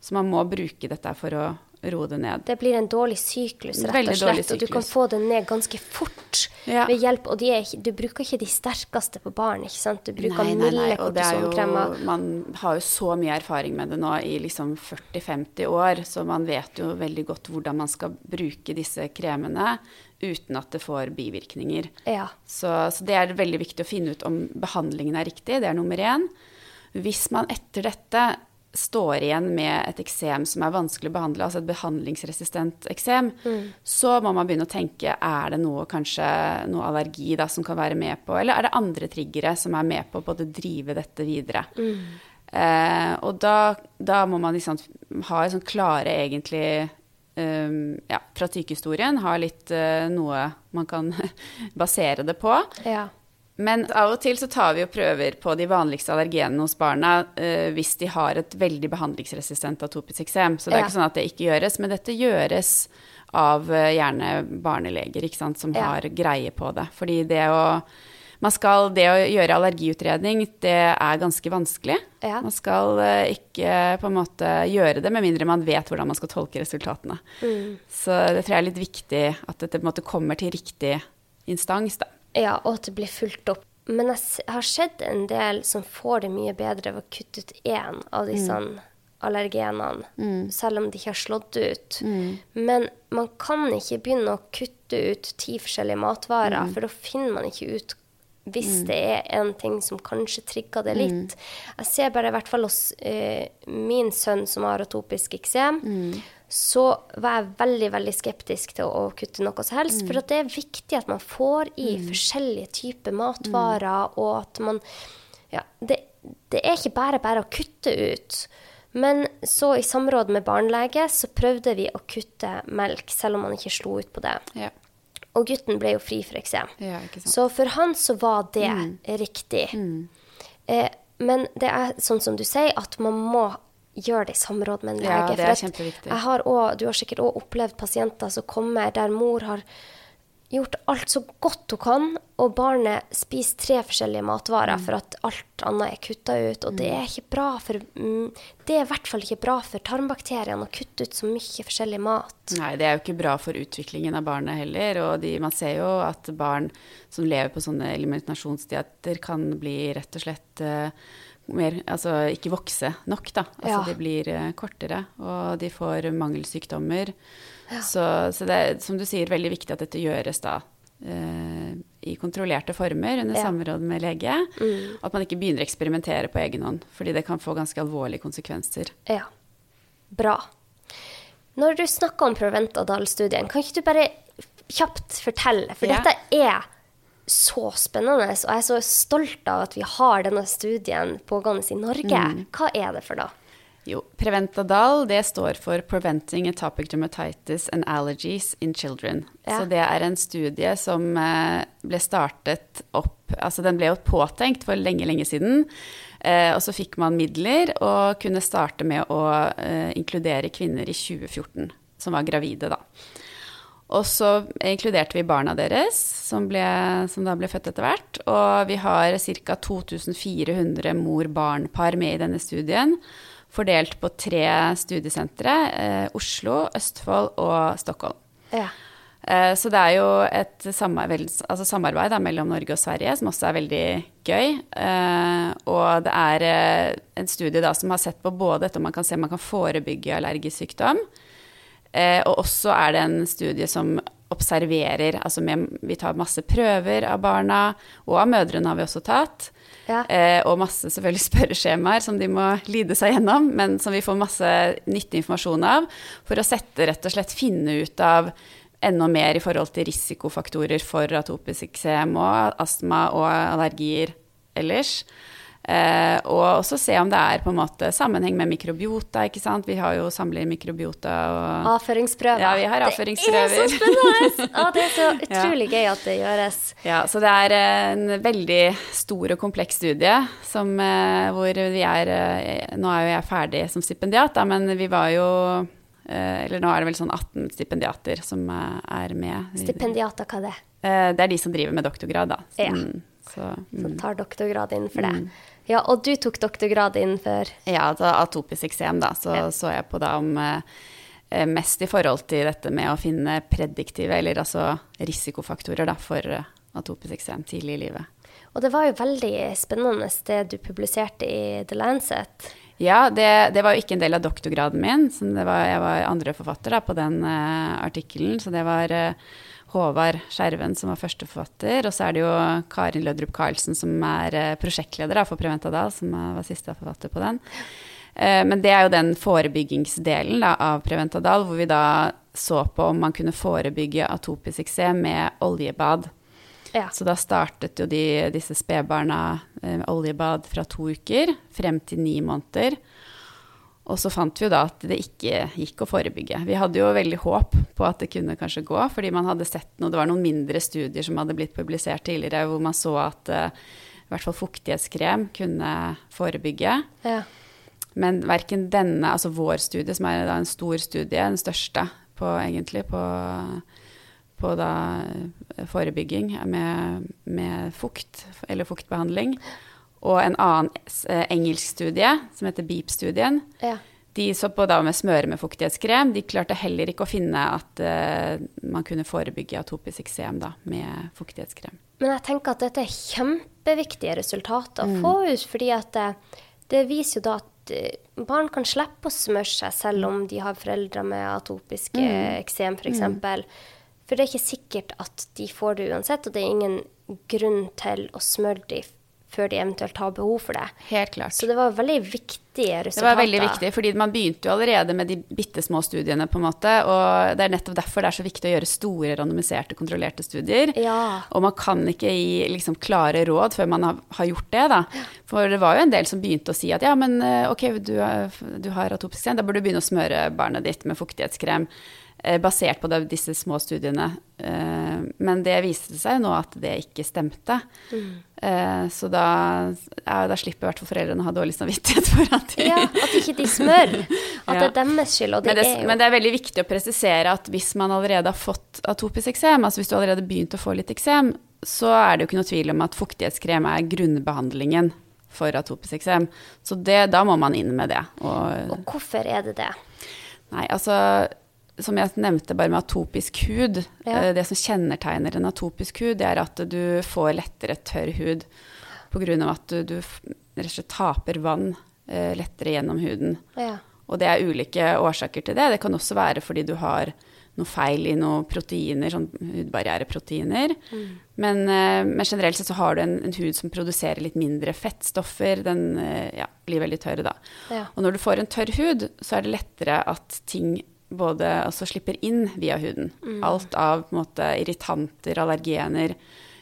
Så man må bruke dette for å roe det ned. Det blir en dårlig syklus, rett og slett. Og du kan få det ned ganske fort ja. ved hjelp. Og er, du bruker ikke de sterkeste på barn, ikke sant? Du bruker nei, nei, milde kortisonkremer. Man har jo så mye erfaring med det nå i liksom 40-50 år, så man vet jo veldig godt hvordan man skal bruke disse kremene uten at det får bivirkninger. Ja. Så, så det er veldig viktig å finne ut om behandlingen er riktig. Det er nummer én. Hvis man etter dette står igjen med et eksem som er vanskelig å behandle, altså et behandlingsresistent eksem, mm. så må man begynne å tenke er det noe, kanskje noe allergi da, som kan være med på, eller er det andre triggere som er med på å både drive dette videre. Mm. Eh, og da, da, må man liksom ha sånn klare, egentlig um, ja, fra sykehistorien, ha litt uh, noe man kan basere det på. Ja. Men av og til så tar vi jo prøver på de vanligste allergenene hos barna uh, hvis de har et veldig behandlingsresistent atopisk eksem. Så det er ja. ikke sånn at det ikke gjøres, men dette gjøres av uh, gjerne barneleger sant, som ja. har greie på det. Fordi det å, skal, det å gjøre allergiutredning, det er ganske vanskelig. Ja. Man skal uh, ikke på en måte gjøre det med mindre man vet hvordan man skal tolke resultatene. Mm. Så det tror jeg er litt viktig at dette på en måte kommer til riktig instans. da. Ja, og at det blir fulgt opp. Men jeg har sett en del som får det mye bedre ved å kutte ut én av disse mm. allergenene, mm. selv om de ikke har slått ut. Mm. Men man kan ikke begynne å kutte ut ti forskjellige matvarer, mm. for da finner man ikke ut hvis mm. det er en ting som kanskje trigger det litt. Mm. Jeg ser bare i hvert fall hos uh, min sønn som har atopisk eksem, så var jeg veldig veldig skeptisk til å kutte noe som helst. Mm. For det er viktig at man får i mm. forskjellige typer matvarer, mm. og at man Ja, det, det, er ikke bare bare å kutte ut. Men så i samråd med barnelege så prøvde vi å kutte melk, selv om man ikke slo ut på det. Ja. Og gutten ble jo fri for eksem. Ja, så for han så var det mm. riktig. Mm. Eh, men det er sånn som du sier, at man må gjør det i samråd med en lege. Ja, det er kjempeviktig. Har også, du har sikkert òg opplevd pasienter som kommer der mor har gjort alt så godt hun kan, og barnet spiser tre forskjellige matvarer mm. for at alt annet er kutta ut. Og det mm. er ikke bra for mm, Det er i hvert fall ikke bra for tarmbakteriene å kutte ut så mye forskjellig mat. Nei, det er jo ikke bra for utviklingen av barnet heller. Og de, man ser jo at barn som lever på sånne eliminasjonsdietter, kan bli rett og slett uh, mer, altså ikke vokse nok, da. Altså ja. de blir uh, kortere, og de får mangelsykdommer. Ja. Så, så, det er, som du sier, veldig viktig at dette gjøres da uh, i kontrollerte former under ja. samråd med lege. Mm. At man ikke begynner å eksperimentere på egen hånd, fordi det kan få ganske alvorlige konsekvenser. Ja. Bra. Når du snakker om Preventadal-studien, kan ikke du bare kjapt fortelle, for dette er så spennende, og jeg er så stolt av at vi har denne studien pågående i Norge. Mm. Hva er det for da? Jo, Preventadal det står for 'Preventing Atopic Dermatitis and Allergies in Children'. Ja. Så det er en studie som eh, ble startet opp Altså den ble jo påtenkt for lenge, lenge siden. Eh, og så fikk man midler og kunne starte med å eh, inkludere kvinner i 2014 som var gravide, da. Og så inkluderte vi barna deres, som, ble, som da ble født etter hvert. Og vi har ca. 2400 mor-barn-par med i denne studien, fordelt på tre studiesentre. Eh, Oslo, Østfold og Stockholm. Ja. Eh, så det er jo et samarbeid, altså samarbeid da, mellom Norge og Sverige som også er veldig gøy. Eh, og det er eh, en studie da, som har sett på både dette om man kan se om man kan forebygge allergisk sykdom, og også er det en studie som observerer. Altså med, vi tar masse prøver av barna, og av mødrene har vi også tatt. Ja. Eh, og masse selvfølgelig spørreskjemaer som de må lide seg gjennom, men som vi får masse nyttig informasjon av, for å sette rett og slett finne ut av enda mer i forhold til risikofaktorer for atopisk eksem og astma og allergier ellers. Eh, og også se om det er på en måte sammenheng med mikrobiota. ikke sant? Vi har jo samler mikrobiota og Avføringsprøver. Ja, vi har avføringsprøver. Det er så spennende! Det er så utrolig ja. gøy at det gjøres. Ja, så det er en veldig stor og kompleks studie som, eh, hvor vi er eh, Nå er jo jeg ferdig som stipendiat, da, men vi var jo eller nå er det vel sånn 18 stipendiater som er med. Stipendiater, hva er det? Det er de som driver med doktorgrad, da. Som, ja. Så, mm. Som tar doktorgrad innenfor det. Mm. Ja, og du tok doktorgrad innenfor Ja, atopisk eksem, da. Så ja. så jeg på da om eh, mest i forhold til dette med å finne prediktive, eller altså risikofaktorer, da, for eh, atopisk eksem tidlig i livet. Og det var jo veldig spennende det du publiserte i The Lancet. Ja, det, det var jo ikke en del av doktorgraden min. Så var, jeg var andre forfatter da, på den uh, artikkelen. Så det var uh, Håvard Skjerven som var førsteforfatter. Og så er det jo Karin Lødrup Karlsen som er eh, prosjektleder for Preventadal, som var siste forfatter på den. Eh, men det er jo den forebyggingsdelen da, av Preventadal, hvor vi da så på om man kunne forebygge atopisk eksem med oljebad. Ja. Så da startet jo de, disse spedbarna med oljebad fra to uker frem til ni måneder. Og så fant vi jo da at det ikke gikk å forebygge. Vi hadde jo veldig håp på at det kunne kanskje gå, fordi man hadde sett noe Det var noen mindre studier som hadde blitt publisert tidligere, hvor man så at uh, i hvert fall fuktighetskrem kunne forebygge. Ja. Men verken denne, altså vår studie, som er en stor studie, den største på egentlig på, på da forebygging med, med fukt, eller fuktbehandling, og en annen eh, engelsk studie som heter BEEP-studien. Ja. De så på da med smøre med fuktighetskrem. De klarte heller ikke å finne at uh, man kunne forebygge atopisk eksem med fuktighetskrem. Men jeg tenker at dette er kjempeviktige resultater å mm. få ut, fordi det, det, viser jo da at barn kan slippe å smøre seg selv om de har foreldre med atopisk mm. eksem, f.eks. For, mm. for det er ikke sikkert at de får det uansett, og det er ingen grunn til å smøre dem før de eventuelt har behov for det. Helt klart. Så det var veldig viktige resultater. Det var veldig viktig, fordi man begynte jo allerede med de bitte små studiene, på en måte. Og det er nettopp derfor det er så viktig å gjøre store, randomiserte, kontrollerte studier. Ja. Og man kan ikke gi liksom, klare råd før man har, har, gjort det, da. For det var jo en del som begynte å si at ja, men eh, ok, du, du har atopisk eksem, da burde du begynne å smøre barnet ditt med fuktighetskrem. Eh, basert på disse små studiene. Eh, men det viste seg nå at det ikke stemte. Mm. Eh, så da, ja, da slipper i hvert fall foreldrene å ha dårlig samvittighet for at de Ja, at ikke de smør. At ja. det er deres skyld. Men det, men, det, er veldig viktig å presisere at hvis man allerede har fått atopisk eksem, altså hvis du allerede har begynt å få litt eksem, så er det jo ikke noe tvil om at fuktighetskrem er grunnbehandlingen for atopisk eksem. Så det, da må man inn med det. Og, og hvorfor er det det? Nei, altså som jeg nevnte bare med atopisk hud, ja. Eh, det som kjennetegner en atopisk hud, det er at du får lettere tørr hud pga. at du, du, rett og slett taper vann eh, lettere gjennom huden. Ja. Og det er ulike årsaker til det. Det kan også være fordi du har noe feil i noen proteiner, sånn hudbarriereproteiner. Mm. Men, eh, men, generelt sett så har du en, en, hud som produserer litt mindre fettstoffer. Den ja, blir veldig tørr da. Ja. Og når du får en tørr hud, så er det lettere at ting både altså slipper inn via huden. Mm. Alt av måte, irritanter, allergener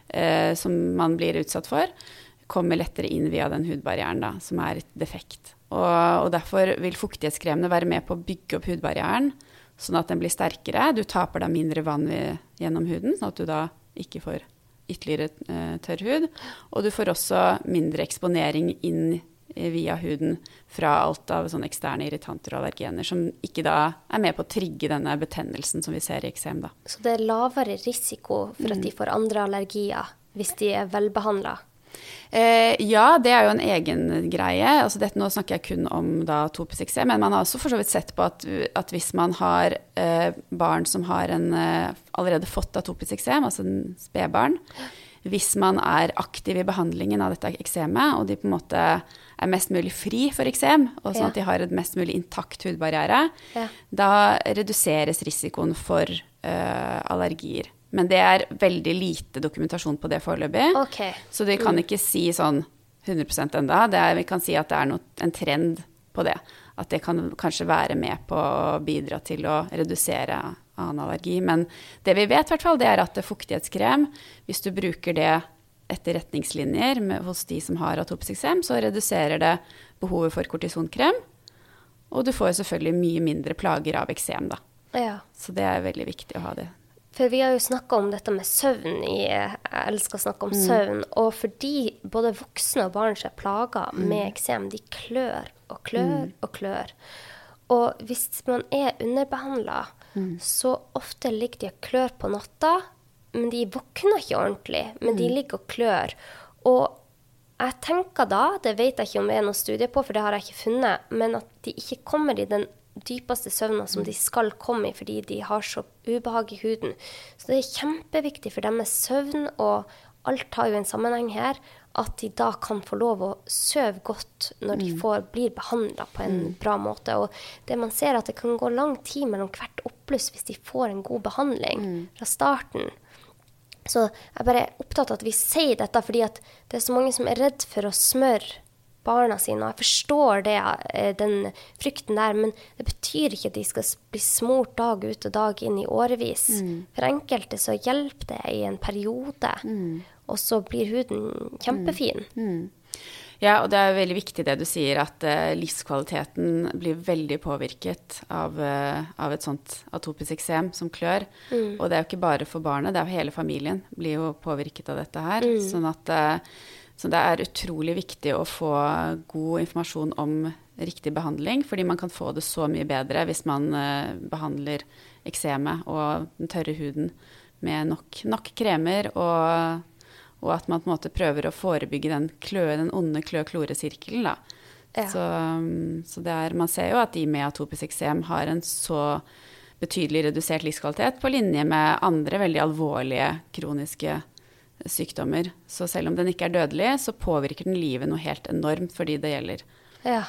eh, som man blir utsatt for, kommer lettere inn via den hudbarrieren da, som er defekt. Og, og, derfor vil fuktighetskremene være med på å bygge opp hudbarrieren, sånn at den blir sterkere. Du taper da mindre vann gjennom huden, sånn at du da ikke får ytterligere eh, tørr hud. Og du får også mindre eksponering inn via huden fra alt av sånne eksterne irritanter og allergener, som ikke da er med på å trigge denne betennelsen som vi ser i eksem. Da. Så det er lavere risiko for at de mm. får andre allergier hvis de er velbehandla? Eh, ja, det er jo en egen greie. Altså dette, nå snakker jeg kun om da atopisk eksem, men man har også for så vidt sett på at, at hvis man har eh, barn som har en, eh, allerede fått atopisk eksem, altså en spedbarn, hvis man er aktiv i behandlingen av dette eksemet, og de på en måte er mest mulig fri for eksem, og sånn ja. at de har et mest mulig intakt hudbarriere, ja. da reduseres risikoen for uh, allergier. Men det er veldig lite dokumentasjon på det foreløpig. Okay. Så vi kan mm. ikke si sånn 100% enda. Er, vi kan si at det er noe, en trend på det. At det kan kanskje være med på å bidra til å redusere annen allergi. Men det vi vet, hvert fall, det er at fuktighetskrem, hvis du bruker det etter retningslinjer med, hos de som har atopisk eksem, så reduserer det behovet for kortisonkrem. Og du får selvfølgelig mye mindre plager av eksem, da. Ja. Så det er veldig viktig å ha det for vi har jo snakka om dette med søvn i Jeg elsker å snakke om mm. søvn. Og fordi både voksne og barn er plaga mm. med eksem, de klør og klør mm. og klør. Og hvis man er underbehandla, mm. så ofte ligger de og klør på natta. Men de våkner ikke ordentlig, men de mm. ligger og klør. Og jeg tenker da, det vet jeg ikke om det er noe studie på, for det har jeg ikke funnet, men at de ikke kommer i den dypeste søvna som de skal komme i fordi de har så ubehag i huden. Så det er kjempeviktig for dem med søvn, og alt har jo en sammenheng her, at de da kan få lov å sove godt når de mm. får, blir behandla på en mm. bra måte. Og det man ser, er at det kan gå lang tid mellom hvert oppbluss hvis de får en god behandling mm. fra starten. Så jeg er bare opptatt av at vi sier dette fordi det er så mange som er redd for å smøre barna sine. Og jeg forstår det, eh, den frykten der, men det betyr ikke at de skal bli smurt dag ut og dag inn i årevis. Mm. For enkelte så hjelper det i en periode, mm. og så blir huden kjempefin. Mm. Ja, og det er veldig viktig det du sier, at uh, livskvaliteten blir veldig påvirket av, uh, av et sånt atopisk eksem som klør. Mm. Og det er jo ikke bare for barnet, det er jo hele familien blir jo påvirket av dette her. Mm. Sånn at uh, så det er utrolig viktig å få god informasjon om riktig behandling, fordi man kan få det så mye bedre hvis man behandler eksemet og den tørre huden med nok, nok kremer, og, og, at man på en måte prøver å forebygge den, klø, den onde klø-klore-sirkelen. Ja. Så, så er, man ser jo at de med atopisk eksem har en så betydelig redusert livskvalitet på linje med andre veldig alvorlige kroniske sykdommer. Så selv om den ikke er dødelig, så påvirker den livet noe helt enormt for de det gjelder. Ja.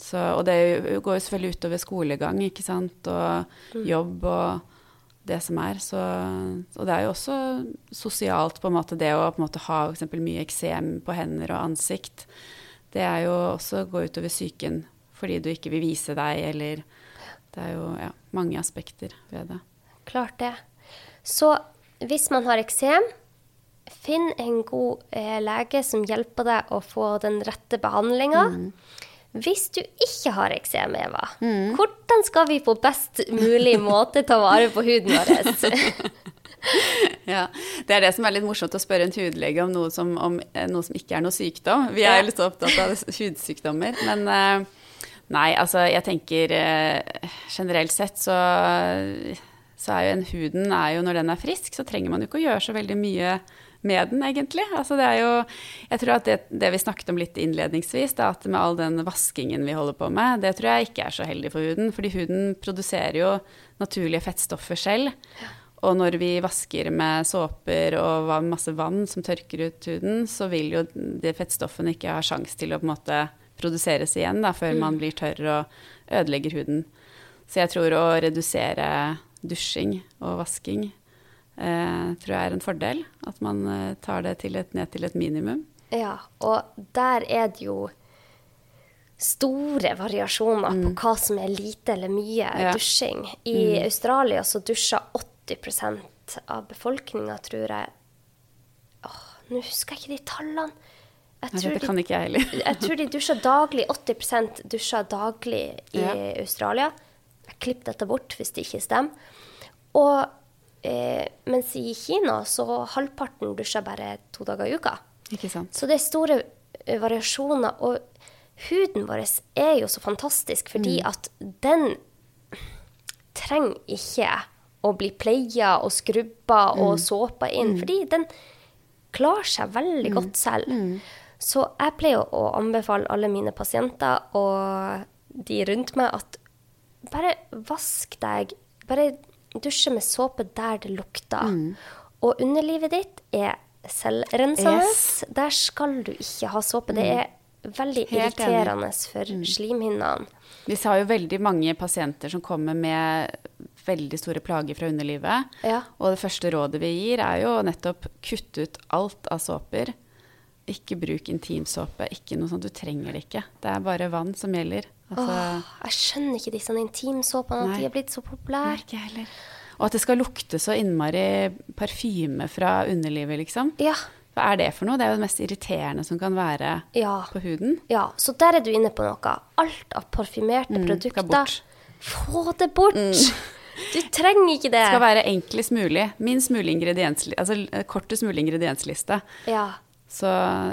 Så, og det går jo selvfølgelig utover skolegang, ikke sant, og mm. jobb og det som er. Så, og det er jo også sosialt, på en måte, det å på en måte ha f.eks. mye eksem på hender og ansikt. Det er jo også å gå utover psyken fordi du ikke vil vise deg, eller Det er jo ja, mange aspekter ved det. Klart det. Så hvis man har eksem, Finn en god eh, lege som hjelper deg å få den rette behandlinga. Mm. Hvis du ikke har eksem, Eva, mm. hvordan skal vi på best mulig måte ta vare på huden vår? ja, Det er det som er litt morsomt å spørre en hudlege om noe som, om eh, noe som ikke er noe sykdom. Vi er litt opptatt av hudsykdommer. Men uh, nei, altså jeg tenker uh, generelt sett så, så er jo en huden er jo Når den er frisk, så trenger man jo ikke å gjøre så veldig mye med den, egentlig. Altså det er jo Jeg tror at det, det vi snakket om litt innledningsvis, da, at med all den vaskingen vi holder på med, det tror jeg ikke er så heldig for huden. Fordi huden produserer jo naturlige fettstoffer selv. Og når vi vasker med såper og masse vann som tørker ut huden, så vil jo de fettstoffene ikke ha sjanse til å på en måte produseres igjen da, før man mm. blir tørr og ødelegger huden. Så jeg tror å redusere dusjing og vasking eh, tror jeg er en fordel. At man eh, tar det til et, ned til et minimum. Ja, og der er det jo store variasjoner mm. på hva som er lite eller mye ja. dusjing. I mm. Australia så dusjer 80% av befolkninga, tror jeg. Åh, nå husker jeg ikke de tallene. Jeg tror, det kan ikke jeg jeg tror de dusjer daglig. 80% dusjer daglig i ja. Australia. Jeg klipper dette bort hvis det ikke stemmer. Og Eh, mens i Kina så halvparten dusjer bare to dager i uka. Ikke sant. Så det er store eh, variasjoner. Og huden vår er jo så fantastisk fordi mm. at den trenger ikke å bli pleia og skrubba mm. og såpa inn, mm. fordi den klarer seg veldig mm. godt selv. Mm. Så jeg pleier å anbefale alle mine pasienter og de rundt meg at bare vask deg. Bare dusje med såpe der det lukter. Mm. Og underlivet ditt er selvrensende. Yes. Der skal du ikke ha såpe. Det mm. er veldig Helt irriterende enig. for mm. slimhinnene. Vi har jo veldig mange pasienter som kommer med veldig store plager fra underlivet. Ja. Og det første rådet vi gir, er jo nettopp kutt ut alt av såper. Ikke bruk intimsåpe. Ikke noe sånt. Du trenger det ikke. Det er bare vann som gjelder. Altså, Åh, jeg skjønner ikke disse intimsåpene, at de er blitt så Nei, populære. ikke heller. Og at det skal lukte så innmari parfyme fra underlivet, liksom. Ja. Hva er det for noe? Det er jo det mest irriterende som kan være Ja. på huden. ja. Så der er du inne på noe. Alt av parfymerte Mm, produkter. bort. Mm. Få det bort! Du trenger ikke det. Det skal være enklest mulig. Minst mulig ingrediensliste. altså kortest mulig ingrediensliste. Ja. Så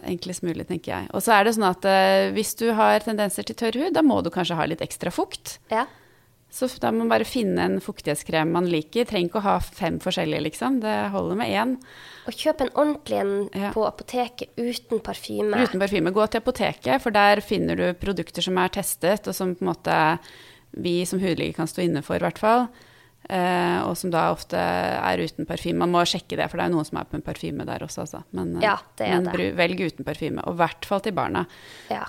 enklest mulig, tenker jeg. Og så er det sånn at eh, hvis du har tendenser til tørr hud, da må du kanskje ha litt ekstra fukt. ja. Så da må man bare finne en fuktighetskrem man liker. Trenger ikke å ha fem forskjellige, liksom. Det holder med én. Og kjøp en ordentlig en Ja. på apoteket uten parfyme. Uten parfyme. Gå til apoteket, for der finner du produkter som er testet, og som på en måte vi som hudlege kan stå inne for, i hvert fall. Eh, og som da ofte er uten parfyme. Man må sjekke det, for det er noen som er med parfyme der også, altså. Men, eh, Ja, det men velg uten parfyme. Og i hvert fall til barna. Ja.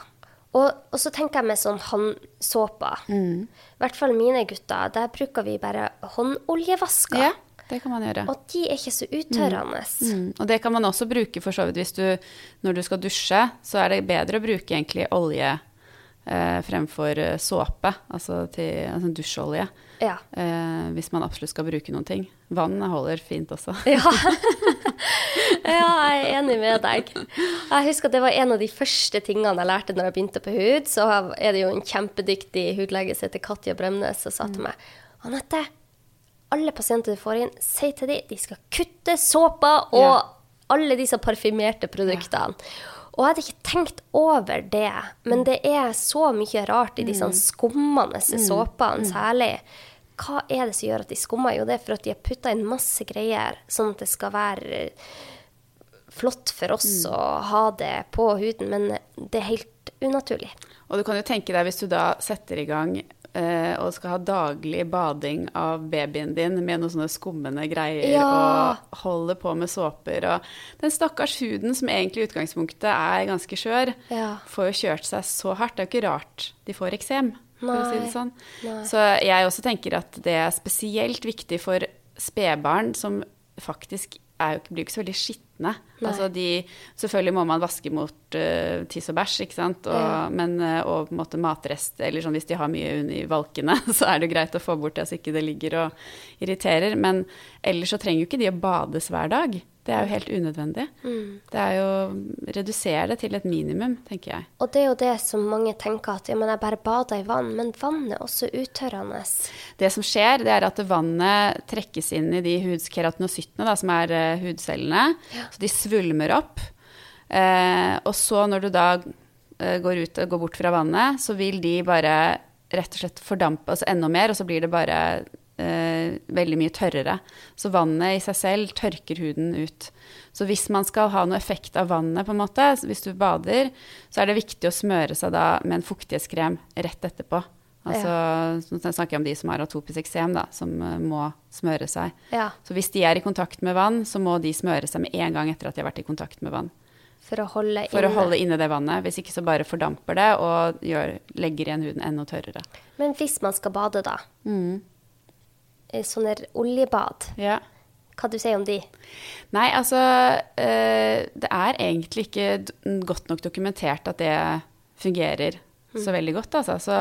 Og, og så tenker jeg med sånn håndsåper. Mm. I hvert fall mine gutter, der bruker vi bare håndoljevasker. Ja, det kan man gjøre. Og de er ikke så uttørrende. Mm. Og det kan man også bruke for så vidt hvis du Når du skal dusje, så er det bedre å bruke egentlig olje eh, fremfor eh, såpe. Altså til altså dusjolje. Ja. Eh, hvis man absolutt skal bruke noen ting. Vann holder fint også. Ja. ja, jeg er enig med deg. Jeg husker at det var en av de første tingene jeg lærte når jeg begynte på hud. Så er det jo en kjempedyktig hudlege som heter Katja Bremnes, som sa til meg Anette, alle pasienter du får inn, si til dem de skal kutte såpa og Ja. alle disse parfymerte produktene. Og jeg hadde ikke tenkt over det, men det er så mye rart i disse skummende såpene særlig. Hva er det som gjør at de skummer? Jo, det er for at de har putta inn masse greier, sånn at det skal være eh, flott for oss å ha det på huden, men det er helt unaturlig. Og du kan jo tenke deg hvis du da setter i gang eh, og skal ha daglig bading av babyen din med noen sånne skummende greier Ja. og holder på med såper og Den stakkars huden som egentlig i utgangspunktet er ganske skjør, Ja. får jo kjørt seg så hardt. Det er jo ikke rart de får eksem, for å si det sånn. Nei. Så jeg også tenker at det er spesielt viktig for spedbarn som faktisk jo, blir jo ikke så veldig skitne. Altså de, selvfølgelig må man vaske mot uh, tiss og bæsj, ikke sant? Og, Ja. men, uh, og på en måte matrest, eller sånn hvis de har mye under valkene, så er det greit å få bort det så ikke det ligger og irriterer. Men ellers så trenger jo ikke de å bades hver dag. Det er jo helt unødvendig. Mm. Det er jo Redusere det til et minimum, tenker jeg. Og det er jo det som mange tenker at ja, men jeg bare bader i vann, men vann er også uttørrende. Det som skjer, det er at vannet trekkes inn i de hudkeratinocyttene, som er uh, hudcellene. Så de svulmer opp. Uh, og så når du da uh, går, ut, går bort fra vannet, så vil de bare rett og slett fordampe altså enda mer, og så blir det bare eh, veldig mye tørrere. Så vannet i seg selv tørker huden ut. Så hvis man skal ha noe effekt av vannet, på en måte, hvis du bader, så er det viktig å smøre seg da med en fuktighetskrem rett etterpå. Altså, Nå snakker jeg om de som har atopisk eksem, da, som eh, må smøre seg. Ja, Så hvis de er i kontakt med vann, så må de smøre seg med en gang etter at de har vært i kontakt med vann. for å holde For inne. å holde inne det vannet. Hvis ikke så bare fordamper det og gjør, legger igjen huden enda tørrere. Men hvis man skal bade, da? Mm. Eh, Sånne oljebad. Ja. Hva du sier om de? Nei, altså eh, Det er egentlig ikke godt nok dokumentert at det fungerer så veldig godt, altså. Så,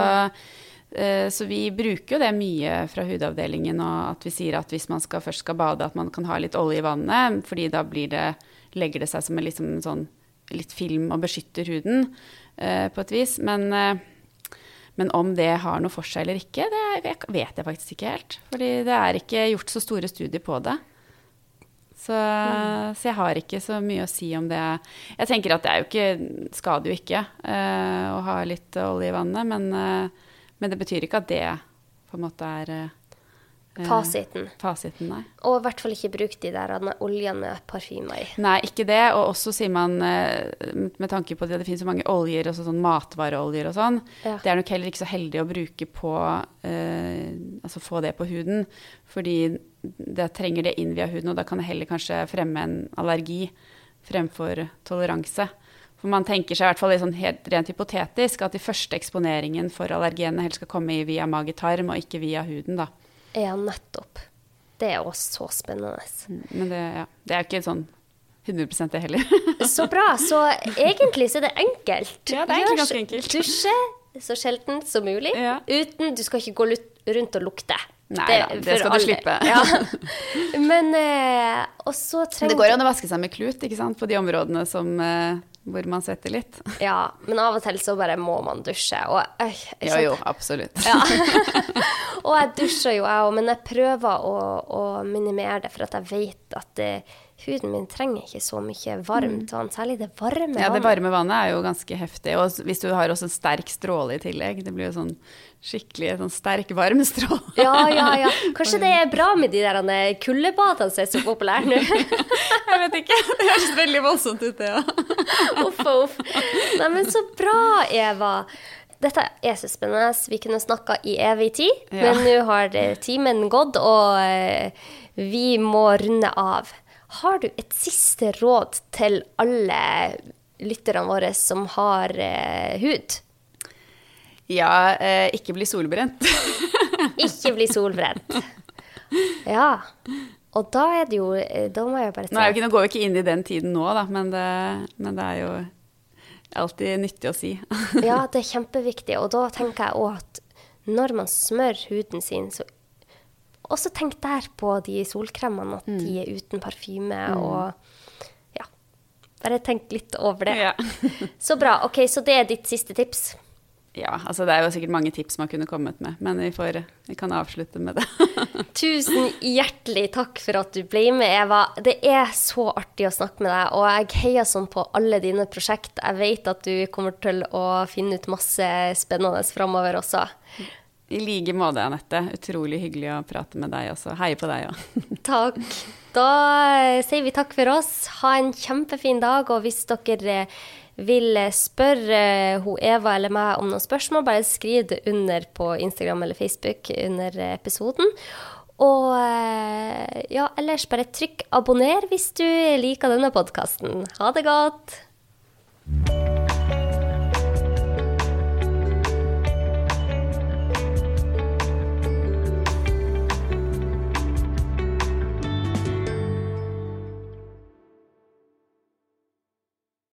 eh, så vi bruker jo det mye fra hudavdelingen, og at vi sier at hvis man skal, først skal bade, at man kan ha litt olje i vannet, fordi da blir det, legger det seg som en liksom sånn litt film og beskytter huden på et vis. Men, men om det har noe for seg eller ikke, det vet jeg faktisk ikke helt. Fordi det er ikke gjort så store studier på det. Så, så jeg har ikke så mye å si om det. Jeg tenker at det er jo ikke, skader jo ikke uh, å ha litt olje i vannet, men, uh, men det betyr ikke at det på en måte er eh, Fasiten. fasiten, nei. Og i hvert fall ikke bruk de der oljene med parfyme i. Nei, ikke det. Og også sier man, eh, med tanke på det, det finnes så mange oljer, også sånn matvareoljer og sånn, Ja. det er nok heller ikke så heldig å bruke på eh, Altså få det på huden. Fordi det trenger det inn via huden, og da kan det heller kanskje fremme en allergi fremfor toleranse. For man tenker seg i hvert fall sånn helt rent hypotetisk at de første eksponeringen for allergenene helst skal komme via mage-tarm, og ikke via huden, da. Ja, nettopp. Det er også så spennende. Men det, ja, det er ikke sånn 100 det heller. så bra. Så egentlig så er det enkelt. Ja, det er egentlig ganske enkelt. Dusje så sjelden som mulig. Ja. Uten Du skal ikke gå rundt og lukte. Nei det, da, det skal alle. du slippe. Ja. Men eh, Og så trenger Det går an å vaske seg med klut ikke sant? på de områdene som eh, hvor man svetter litt. Ja, men av og til så bare må man dusje. Og jeg jo, jo, absolutt. Ja. og jeg dusjer jo, jeg òg, men jeg prøver å, å, minimere det, for at jeg vet at det, huden min trenger ikke så mye varmt vann. Særlig det varme vannet. Ja, det varme vannet er jo ganske heftig. Og hvis du har også en sterk stråle i tillegg, det blir jo sånn skikkelig sånn sterk, varm stråle. ja, ja, ja. Kanskje det er bra med de der kuldebadene som er så populære nå? jeg vet ikke. Det høres veldig voldsomt ut, det ja. uff og uff. Nei, men så bra, Eva. Dette er så spennende. Vi kunne snakka i evig tid, ja. men nå har timen gått, og eh, vi må runde av. Har du et siste råd til alle lytterne våre som har eh, hud? Ja, eh, ikke bli solbrent. ikke bli solbrent. Ja. Og da er det jo eh, Da må jeg bare si Nå, ikke, nå går vi ikke inn i den tiden nå, da, men det, men det er jo alltid nyttig å si. ja, det er kjempeviktig. Og da tenker jeg òg at når man smør huden sin, så også tenk der på de solkremene, at mm. de er uten parfyme. Mm. og ja, Bare tenk litt over det. Ja. så bra. Ok, så det er ditt siste tips? Ja, altså det er jo sikkert mange tips man kunne kommet med, men vi, får, vi kan avslutte med det. Tusen hjertelig takk for at du ble med, Eva. Det er så artig å snakke med deg, og jeg heier sånn på alle dine prosjekt. Jeg vet at du kommer til å finne ut masse spennende framover også. I like måte, Anette. Utrolig hyggelig å prate med deg også. Heier på deg òg. takk. Da sier vi takk for oss. Ha en kjempefin dag, og hvis dere vil spørre hun Eva eller meg om noen spørsmål, bare skriv det under på Instagram eller Facebook under episoden. Og eh, ja, ellers bare trykk abonner hvis du liker denne podkasten. Ha det godt!